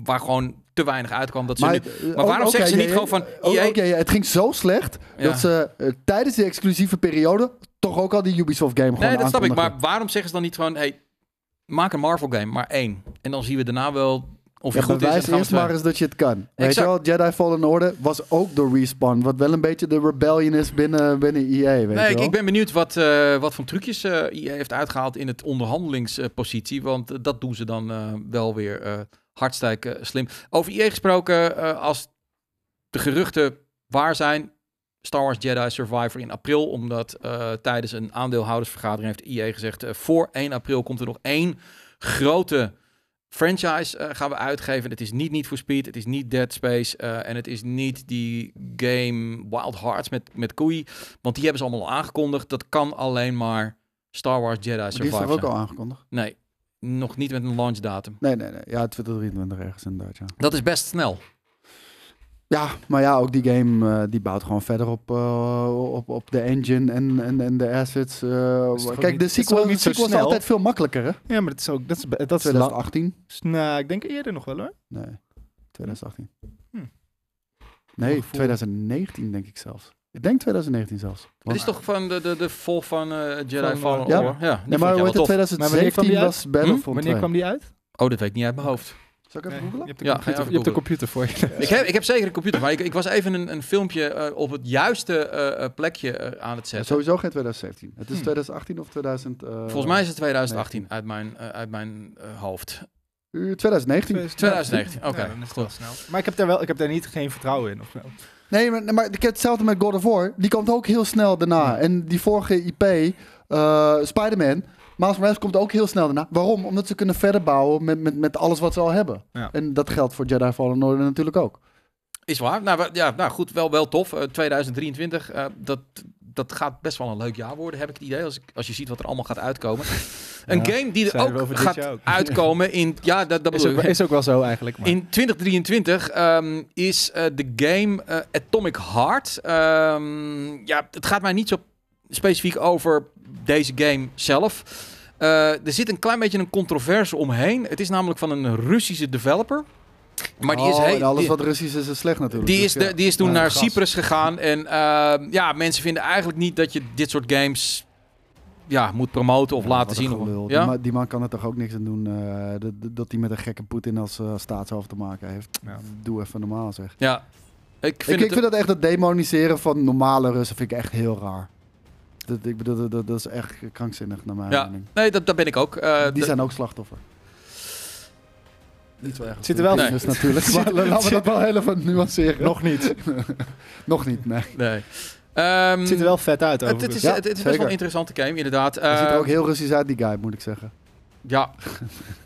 waar gewoon te weinig uitkwam. Dat ze nu, eh, maar waarom ook- zeggen ze niet gewoon van, oh, ja, het ging zo slecht Ja. dat ze eh, tijdens die exclusieve periode toch ook al die Ubisoft game gewoon Nee, dat snap ik. Maar waarom zeggen ze dan niet gewoon, hey, maak een Marvel game, maar één. En dan zien we daarna wel of je Ja, goed is. bewijs we eerst maar eens dat je het kan. Weet je Exact. wel, Jedi Fallen Order was ook door Respawn. Wat wel een beetje de rebellion is binnen, binnen EA, weet Nee, je ik, ik ben benieuwd wat, eh, wat voor trucjes EA heeft uitgehaald in het onderhandelingspositie. want dat doen ze dan wel weer hartstikke slim. Over EA gesproken, eh, als de geruchten waar zijn... Star Wars Jedi Survivor in april. Omdat eh, tijdens een aandeelhoudersvergadering heeft EA gezegd... eh, voor 1 april komt er nog één grote franchise gaan we uitgeven. Het is niet Need for Speed, het is niet Dead Space... en het is niet die game Wild Hearts met, met Koei. Want die hebben ze allemaal al aangekondigd. Dat kan alleen maar Star Wars Jedi Die is Survivor toch ook al aangekondigd? Nee, nog niet met een launch datum. Nee, nee, nee. Ja, 2023 ergens inderdaad, ja. Dat is best snel. Ja, maar ja, ook die game eh, die bouwt gewoon verder op, eh, op, op de engine en, en, en de assets. eh. Kijk, niet- de sequel, niet zo is snel? altijd veel makkelijker, hè? Ja, maar dat is ook, dat is, dat is lang. 2018? Nou, ik denk eerder nog wel hoor. Nee, 2018. Hm. Nee, Gevoel. 2019 denk ik zelfs. Ik denk 2019 zelfs. Het is toch van de, de, de vol van eh, Jedi Van, Fallen eh, ja. Order? Ja, maar hoe heet het, tof. Maar wanneer kwam 2017 die uit? was Battlefront Wanneer 2. kwam die uit? Oh, dat weet ik niet uit mijn hoofd. Zal ik even Nee, je googlen? hebt de Ja, computer, je hebt de computer voor je. Ik heb, ik heb zeker een computer, maar ik, ik was even een, een filmpje eh, op het juiste eh, eh, plekje eh, aan het Ja, zetten. sowieso geen 2017. Het is Hmm. 2018 of 2000... eh, Volgens mij is het 2018 uit mijn, eh, uit mijn eh, hoofd. eh, 2019. 2019, oké. Ja, dan is het wel goed. snel. Maar ik heb daar wel, ik heb daar niet geen vertrouwen in. Of wel? Nee, maar, maar ik heb hetzelfde met God of War. Die komt ook heel snel daarna. En die vorige IP, eh Spider-Man, Miles Morales komt ook heel snel daarna. Waarom? Omdat ze kunnen verder bouwen met, met, met alles wat ze al hebben. Ja. En dat geldt voor Jedi Fallen Order natuurlijk ook. Is waar. Nou, ja, nou goed, wel, wel tof. Eh, 2023, eh, dat, dat gaat best wel een leuk jaar worden, heb ik het idee. Als, ik, als je ziet wat er allemaal gaat uitkomen. Een Ja, game die er ook gaat ook. uitkomen in... Ja, dat, dat ook, is ook wel zo eigenlijk. Maar. In 2023 ehm, is eh, de game eh, Atomic Heart. Ehm, ja, het gaat mij niet zo specifiek over deze game zelf. Eh, er zit een klein beetje een controverse omheen. Het is namelijk van een Russische developer. Maar die is Oh, heel. en alles die- wat Russisch is, is slecht natuurlijk. die Dus is, de, ja. die is toen Ja, naar gas. Cyprus gegaan. En ehm, ja, mensen vinden eigenlijk niet dat je dit soort games ja, moet promoten of Ja, laten zien. Of, Die, ja? ma- die man kan er toch ook niks aan doen eh, dat, dat hij met een gekke Poetin als eh, staatshoofd te maken heeft. Ja. Doe even normaal zeg. ja. Ik vind ik het, vind dat echt het demoniseren van normale Russen vind ik echt heel raar. Dat, ik bedoel, dat, dat, is echt krankzinnig naar mijn Ja. mening. nee, dat, dat ben ik ook. Eh, Die zijn ook slachtoffer. Niet zo erg. Zit er wel- Nee. natuurlijk. Maar laten we dat wel heel even nuanceren. Nog niet. Nog niet, nee. nee. Ehm, Het ziet er wel vet uit. Het, het is, Ja, het, het is best wel een interessante game, inderdaad. Hij ziet er ook heel Russisch uit, die guy, moet ik zeggen. Ja,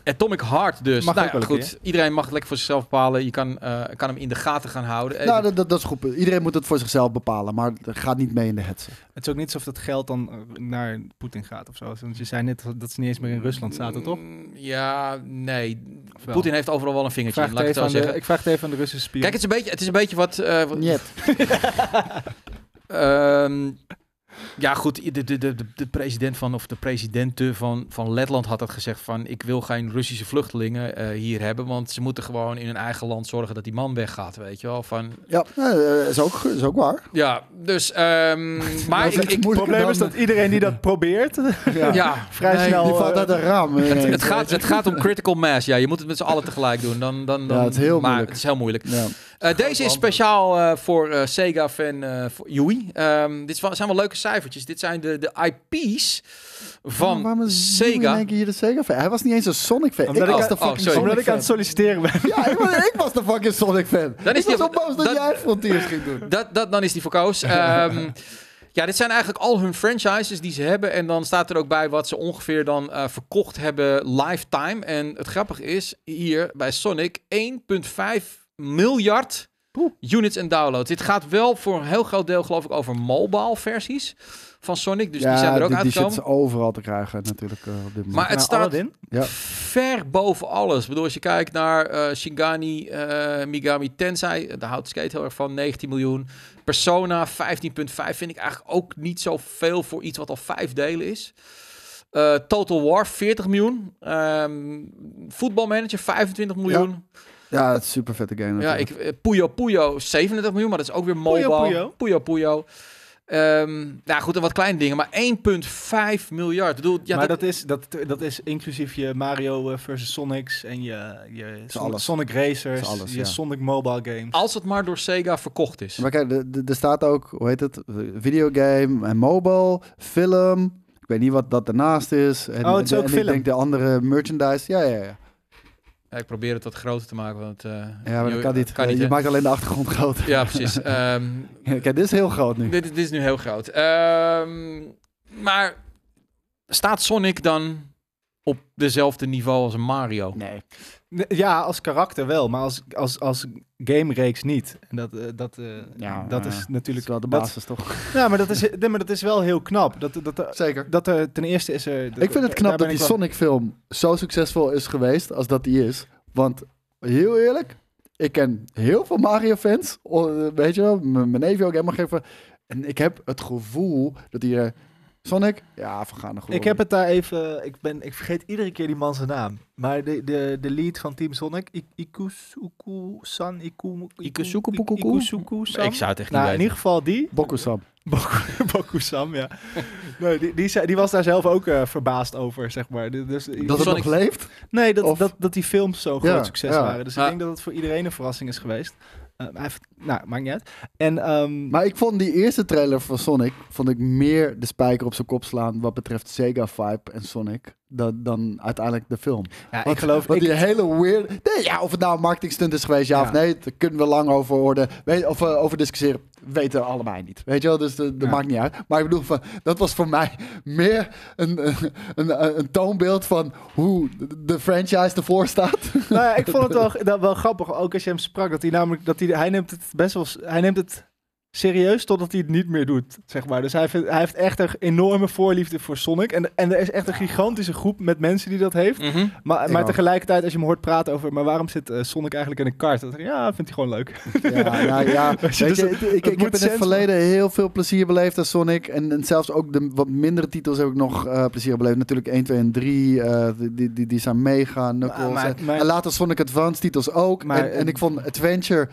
Atomic Heart dus. Mag nou, ook ja, wel een goed, iedereen mag het lekker voor zichzelf bepalen. Je kan, eh, kan hem in de gaten gaan houden. Even- Nou, dat, dat, dat is goed. Iedereen moet het voor zichzelf bepalen, maar het gaat niet mee in de hetze. Het is ook niet alsof dat geld dan eh, naar Poetin gaat of zo. Want je zei net dat ze niet eens meer in Rusland zaten, toch? Mm, Ja, nee. Poetin heeft overal wel een vingertje in, laat ik het de, zeggen. ik vraag het even aan de Russische spion. Kijk, het is een beetje, het is een beetje wat... eh, wat- Niet. Ja, goed. De, de, de, de- de president van, of de presidenten van, van Letland had dat gezegd van... ik wil geen Russische vluchtelingen eh, hier hebben... want ze moeten gewoon in hun eigen land zorgen dat die man weggaat, weet je wel. Van, Ja, eh, is, ook, is ook waar. ja, dus... ehm, maar ik, ik, het probleem is dat iedereen die dat probeert... Ja. ja, Vrij nee, snel- Die valt uit een raam. Het, het, gaat, het gaat om critical mass. Ja, je moet het met z'n allen tegelijk doen. Dan, dan, dan, Ja, het is heel maar moeilijk. Het is heel moeilijk. Ja. Eh, deze is speciaal eh, voor eh, Sega-fan eh, voor Yui. Ehm, dit zijn wel leuke cijfertjes. Dit zijn de, de IP's van Waarom Sega. keer hier de Sega fan? Hij was niet eens een Sonic fan. Omdat ik was de oh, fucking sorry. Sonic Omdat ik aan het solliciteren ben. Ja, ik was, ik was de fucking Sonic fan. Dan is ik was boos dat, dat- jij Frontiers ging doen. Dat, dat, dan is die voor Koos. Ehm, ja, dit zijn eigenlijk al hun franchises die ze hebben. En dan staat er ook bij wat ze ongeveer dan eh, verkocht hebben lifetime. En het grappige is, hier bij Sonic 1,5 miljard Poeh. units en downloads. Dit gaat wel voor een heel groot deel geloof ik over mobile versies van Sonic. Dus die zijn er ook die, die shit uitgekomen. is overal te krijgen natuurlijk eh, op dit moment. Maar het Nou, staat Aladdin? Ja. ver boven alles. Ik bedoel, als je kijkt naar eh Shingani eh, Migami Tensei, daar houdt Skate heel erg van, 19 miljoen. Persona 15.5 vind ik eigenlijk ook niet zoveel voor iets wat al vijf delen is. Total War 40 miljoen. Ehm voetbalmanager 25 miljoen. Ja, het is super vette game Ja, ik, eh, Puyo Puyo 37 miljoen, maar dat is ook weer mobile. Puyo Puyo. Puyo Puyo. Ehm, nou goed, en wat kleine dingen, maar 1,5 miljard. Ik bedoel, ja, maar dat, dat, is, dat, dat is inclusief je Mario eh, versus Sonics en je, je. Sonic Racers, alles, je ja. Sonic Mobile Games. als het maar door Sega verkocht is. Maar kijk, er staat ook, hoe heet het, videogame en mobile, film. Ik weet niet wat dat daarnaast is. En, Oh, het is en- ook en film. ik denk de andere merchandise. Ja, ja, ja. Ja, ik probeer het wat groter te maken, want... eh, Ja, maar dat je- kan niet. Kan niet je hè? maakt alleen de achtergrond groter. Ja, precies. Ehm, Kijk, dit is heel groot nu. dit, dit is nu heel groot. Ehm, maar staat Sonic dan op dezelfde niveau als een Mario? Nee. Ja, als karakter wel, maar als, als, als game-reeks niet. En dat, eh, dat, eh, Ja, dat is Dat natuurlijk... is wel de dat- basis, toch? ja, maar dat is, nee, maar dat is wel heel knap. Dat, dat, dat, Zeker. dat er ten eerste is er... Ik vind het knap dat die Sonic-film zo succesvol is geweest als dat die is. Want, heel eerlijk, ik ken heel veel Mario-fans. Weet je wel, mijn neefje ook helemaal geen van. En ik heb het gevoel dat hij er Sonic? Ja, vergaande glorie. Ik heb het daar even. Ik, ben, ik vergeet iedere keer die man zijn naam. Maar de, de, de lead van Team Sonic, I- Ikusuku Iku. Ik zou het echt Nou, niet in weten. ieder geval die. Bokusam. Boku, Boku Sam, ja. Nee, die, die, zei- die was daar zelf ook eh, verbaasd over, zeg maar. Dus, Dat het Sonic- nog leeft? nee, dat, of- dat, dat die films zo Ja, groot succes ja. waren. Dus ik denk dat het voor iedereen een verrassing is geweest. Eh, hij heeft, nou, maakt niet uit. En, ehm, Maar ik vond die eerste trailer van Sonic vond ik meer de spijker op zijn kop slaan wat betreft Sega vibe en Sonic dan, dan uiteindelijk de film. ja, ik geloof... Want Ik, die hele weird. Nee, ja, of het nou een marketing stunt is geweest, ja, Ja. of nee, daar kunnen we lang over worden. Weet, of eh, over discussiëren. Weten we allebei niet. Weet je wel, dus dat Ja. maakt niet uit. Maar ik bedoel, van, dat was voor mij meer een, een, een, een toonbeeld van hoe de- franchise ervoor staat. nou ja, ik vond het wel, wel grappig, ook als je hem sprak, dat hij namelijk, dat hij, hij neemt het best wel, hij neemt het serieus totdat hij het niet meer doet, zeg maar. Dus hij, vindt, hij heeft echt een enorme voorliefde voor Sonic. En, en er is echt een gigantische groep met mensen die dat heeft. Mhm. Maar, maar tegelijkertijd, als je hem hoort praten over, maar waarom zit eh, Sonic eigenlijk in een kart? Dan denk ik, ja, vindt hij gewoon leuk. Ja, ja, ja. Weet je, Weet dus je, het- ik, ik, het ik heb in het verleden heel veel plezier beleefd aan Sonic. En, en zelfs ook de wat mindere titels heb ik nog eh, plezier beleefd. Natuurlijk 1, 2 en 3. eh, die, die, die zijn mega. Knuckles. maar- en- maar- en later Sonic Advance titels ook. Maar- en, en ik vond Adventure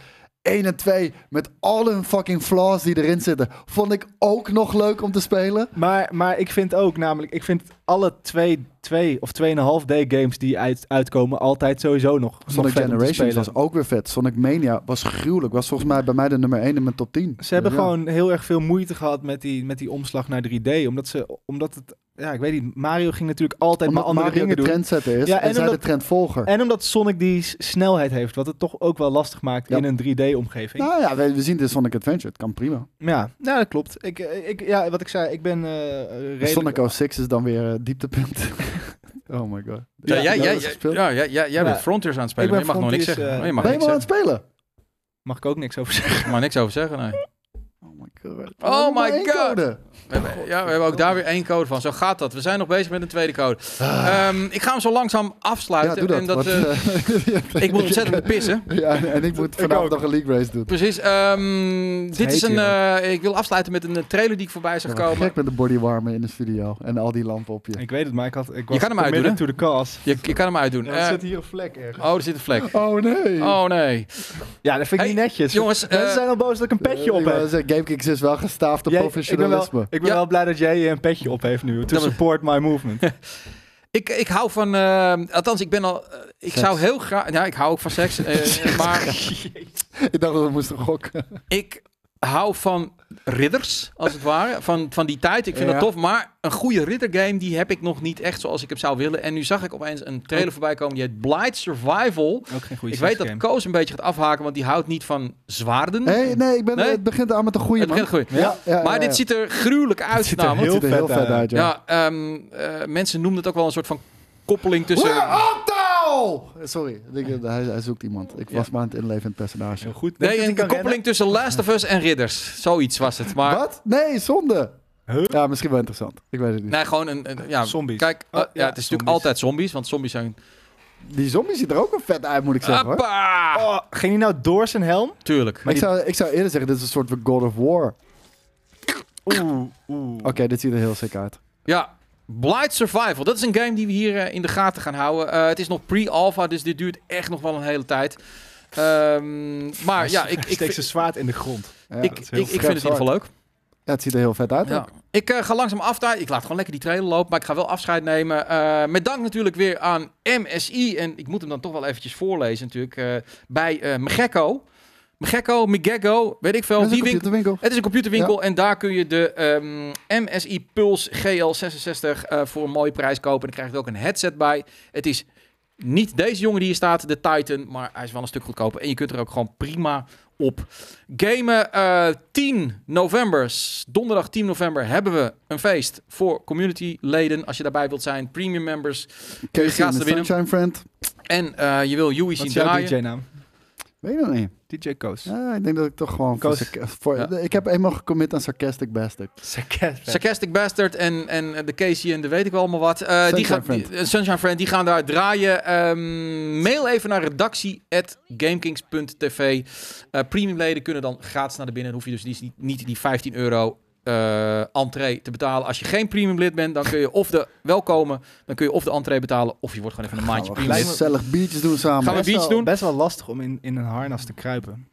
1 en 2 met al hun fucking flaws die erin zitten. Vond ik ook nog leuk om te spelen. Maar, maar ik vind ook namelijk, ik vind alle twee, twee of tweeënhalf D games die uit, uitkomen altijd sowieso nog nog Sonic te Generations was ook weer vet. Sonic Mania was gruwelijk. Was volgens mij bij mij de nummer 1 in mijn top 10. Ze hebben Ja. gewoon heel erg veel moeite gehad met die, met die omslag naar 3D. Omdat, ze, omdat het, ja, ik weet niet, Mario ging natuurlijk altijd Omdat maar andere Mario dingen de doen. trendsetter is Ja, en, en zij omdat- de trendvolger. En omdat Sonic die snelheid heeft, wat het toch ook wel lastig maakt Ja. in een 3D-omgeving. Nou ja, we, we zien de Sonic Adventure. Het kan prima. Ja, nou, dat klopt. Ik, eh, ik, ja, wat ik zei, ik ben eh redelijk... Sonic 06 is dan weer eh, dieptepunt. oh my god. Ja, jij, dat jij, jij, ja, jij, jij, jij bent Ja. Frontiers aan het spelen, Ik maar je mag nog niks zeggen. Oh, je mag Ben je niks maar aan het zeggen. spelen? Mag ik ook niks over zeggen. Mag niks over zeggen, nee. Oh my god. Code. We hebben, ja, we hebben ook daar weer één code van. Zo gaat dat. We zijn nog bezig met een tweede code. Ehm, ik ga hem zo langzaam Ja, afsluiten. doe dat. En dat want, eh, ik moet ontzettend pissen. Ja, en ik moet vanavond nog een league race doen. Precies. ehm, dit is een. eh, ik wil afsluiten met een eh, trailer die ik voorbij zag Ik ben komen. gek met de bodywarmer in de studio. En al die lampen op je. Ik weet het, maar ik, had, ik was kan hem uitdoen, to the cause. Je, je kan hem uitdoen. Ja, er zit hier een vlek ergens. oh, er zit een vlek. Oh nee. Oh nee. Ja, dat vind ik Hey, niet netjes. jongens, Mensen zijn al boos dat ik een petje op heb. GameKings is wel gestaafd op Jij- ik ben professionalisme. wel, ik ben Ja. wel blij dat jij een petje op heeft nu. To support my movement. Ik, ik hou van. eh, althans, ik ben al. eh, ik Seks. zou heel graag. Ja, ik hou ook van seks. eh, maar ik dacht dat we moesten gokken. ik hou van ridders, als het ware. Van, van die tijd. Ik vind Ja. dat tof. Maar een goede riddergame, die heb ik nog niet echt zoals ik hem zou willen. En nu zag ik opeens een trailer voorbij komen. Die heet Blight Survival. Ook geen goede Ik weet dat. Koos een beetje gaat afhaken, want die houdt niet van zwaarden. Nee, nee, ik ben, Nee? het begint aan met een goede Het man. begint goed. Ja, ja, Maar ja, dit ziet er gruwelijk uit. ziet er namelijk. Het ziet er heel vet vet uit. uit, ja. Ja, ehm, eh, mensen noemen het ook wel een soort van koppeling tussen... Sorry, ik denk, hij, hij zoekt iemand. Ik was maar aan het inleven in het personage. Heel goed. Nee, een koppeling tussen Last of Us en ridders. Zoiets was het. Maar Wat? Nee, zonde. Huh? Ja, misschien wel interessant. Ik weet het niet. nee, gewoon een... een- ja, Zombies. Kijk, Oh, eh, ja, ja, het is natuurlijk altijd zombies, want zombies zijn... Die zombie ziet er ook wel vet uit, moet ik zeggen. Hoor. Oh, ging hij nou door zijn helm? Tuurlijk. Maar ik zou, ik zou eerder zeggen, dit is een soort van God of War. Oeh, oeh. Oké, dit ziet er heel sick uit. Ja, Blight Survival. Dat is een game die we hier eh, in de gaten gaan houden. Eh, het is nog pre-alpha, dus dit duurt echt nog wel een hele tijd. Ehm, maar ja, ik, ik, steekt vind- zijn zwaard in de grond. Ja, ik, ik, ik vind het in ieder geval leuk. Ja, het ziet er heel vet uit. Ja. Ik eh, ga langzaam af. Ik laat gewoon lekker die trailer lopen. Maar ik ga wel afscheid nemen. Eh, met dank natuurlijk weer aan MSI. En ik moet hem dan toch wel eventjes voorlezen natuurlijk. eh, bij eh Megekko. Megekko, Megekko, weet ik veel. Dat is Die winkel, het is een computerwinkel en daar kun je de ehm, MSI Pulse GL66 eh, voor een mooie prijs kopen. En dan krijg je er ook een headset bij. Het is niet deze jongen die hier staat, de Titan, maar hij is wel een stuk goedkoper. En je kunt er ook gewoon prima op gamen. Eh 10 november, s- donderdag 10 november, hebben we een feest voor community leden. Als je daarbij wilt zijn, premium members. Casey er de. Sunshine Friend. En eh, je wil Yui Wat zien is jouw draaien. DJ-naam? Weet je nog niet. DJ Koos. Ja, ik denk dat ik toch gewoon... Voor, Koos. sarca- voor, Ja. Ik heb eenmaal gecommit aan Sarcastic Bastard. Sarcastic Bastard en, en de Casey en de weet ik wel allemaal wat. Eh, die gaan, Friend. die- Sunshine Friend, die gaan daar draaien. Ehm, mail even naar redactie.gamekings.tv. Eh premiumleden kunnen dan gratis naar de binnen. Dan hoef je dus die- niet, niet die 15 euro eh entree te betalen. Als je geen premium lid bent, dan kun je of de welkomen, dan kun je of de entree betalen, of je wordt gewoon even een maandje Gaan we premium lid. gezellig biertjes doen samen. Gaan we Best beach wel- doen? Best wel lastig om in, in een harnas te kruipen.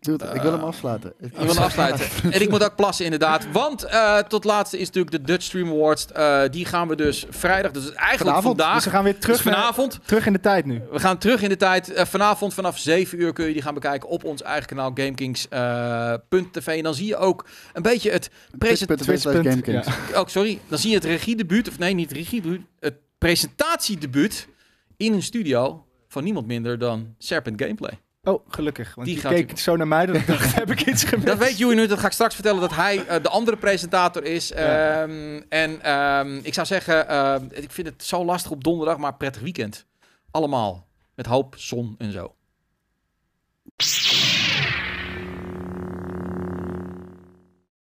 Dude, ik wil hem afsluiten. Ik- wil hem afsluiten. en ik moet ook plassen, inderdaad. Want eh, tot laatste is natuurlijk de Dutch Stream Awards. Eh, die gaan we dus vrijdag, dus eigenlijk Vanavond. vandaag. Dus we gaan weer terug, dus naar- vanavond. terug in de tijd nu. We gaan terug in de tijd. Eh, vanavond vanaf 7 uur kun je die gaan bekijken op ons eigen kanaal GameKings.tv. en dan zie je ook een beetje het presentatie. GameKings. Oh, sorry. Dan zie je het regiedebuut, of nee, niet regiedebuut. Het presentatiedebuut in een studio van niemand minder dan Serpent Gameplay. Oh, gelukkig. Want die, keek zo naar mij dat ik dacht, heb ik iets gemist? Dat weet jullie nu, dat ga ik straks vertellen, dat hij eh, de andere presentator is. Ehm, en ehm, ik zou zeggen, eh, ik vind het zo lastig op donderdag, maar prettig weekend. Allemaal. Met hoop, zon en zo.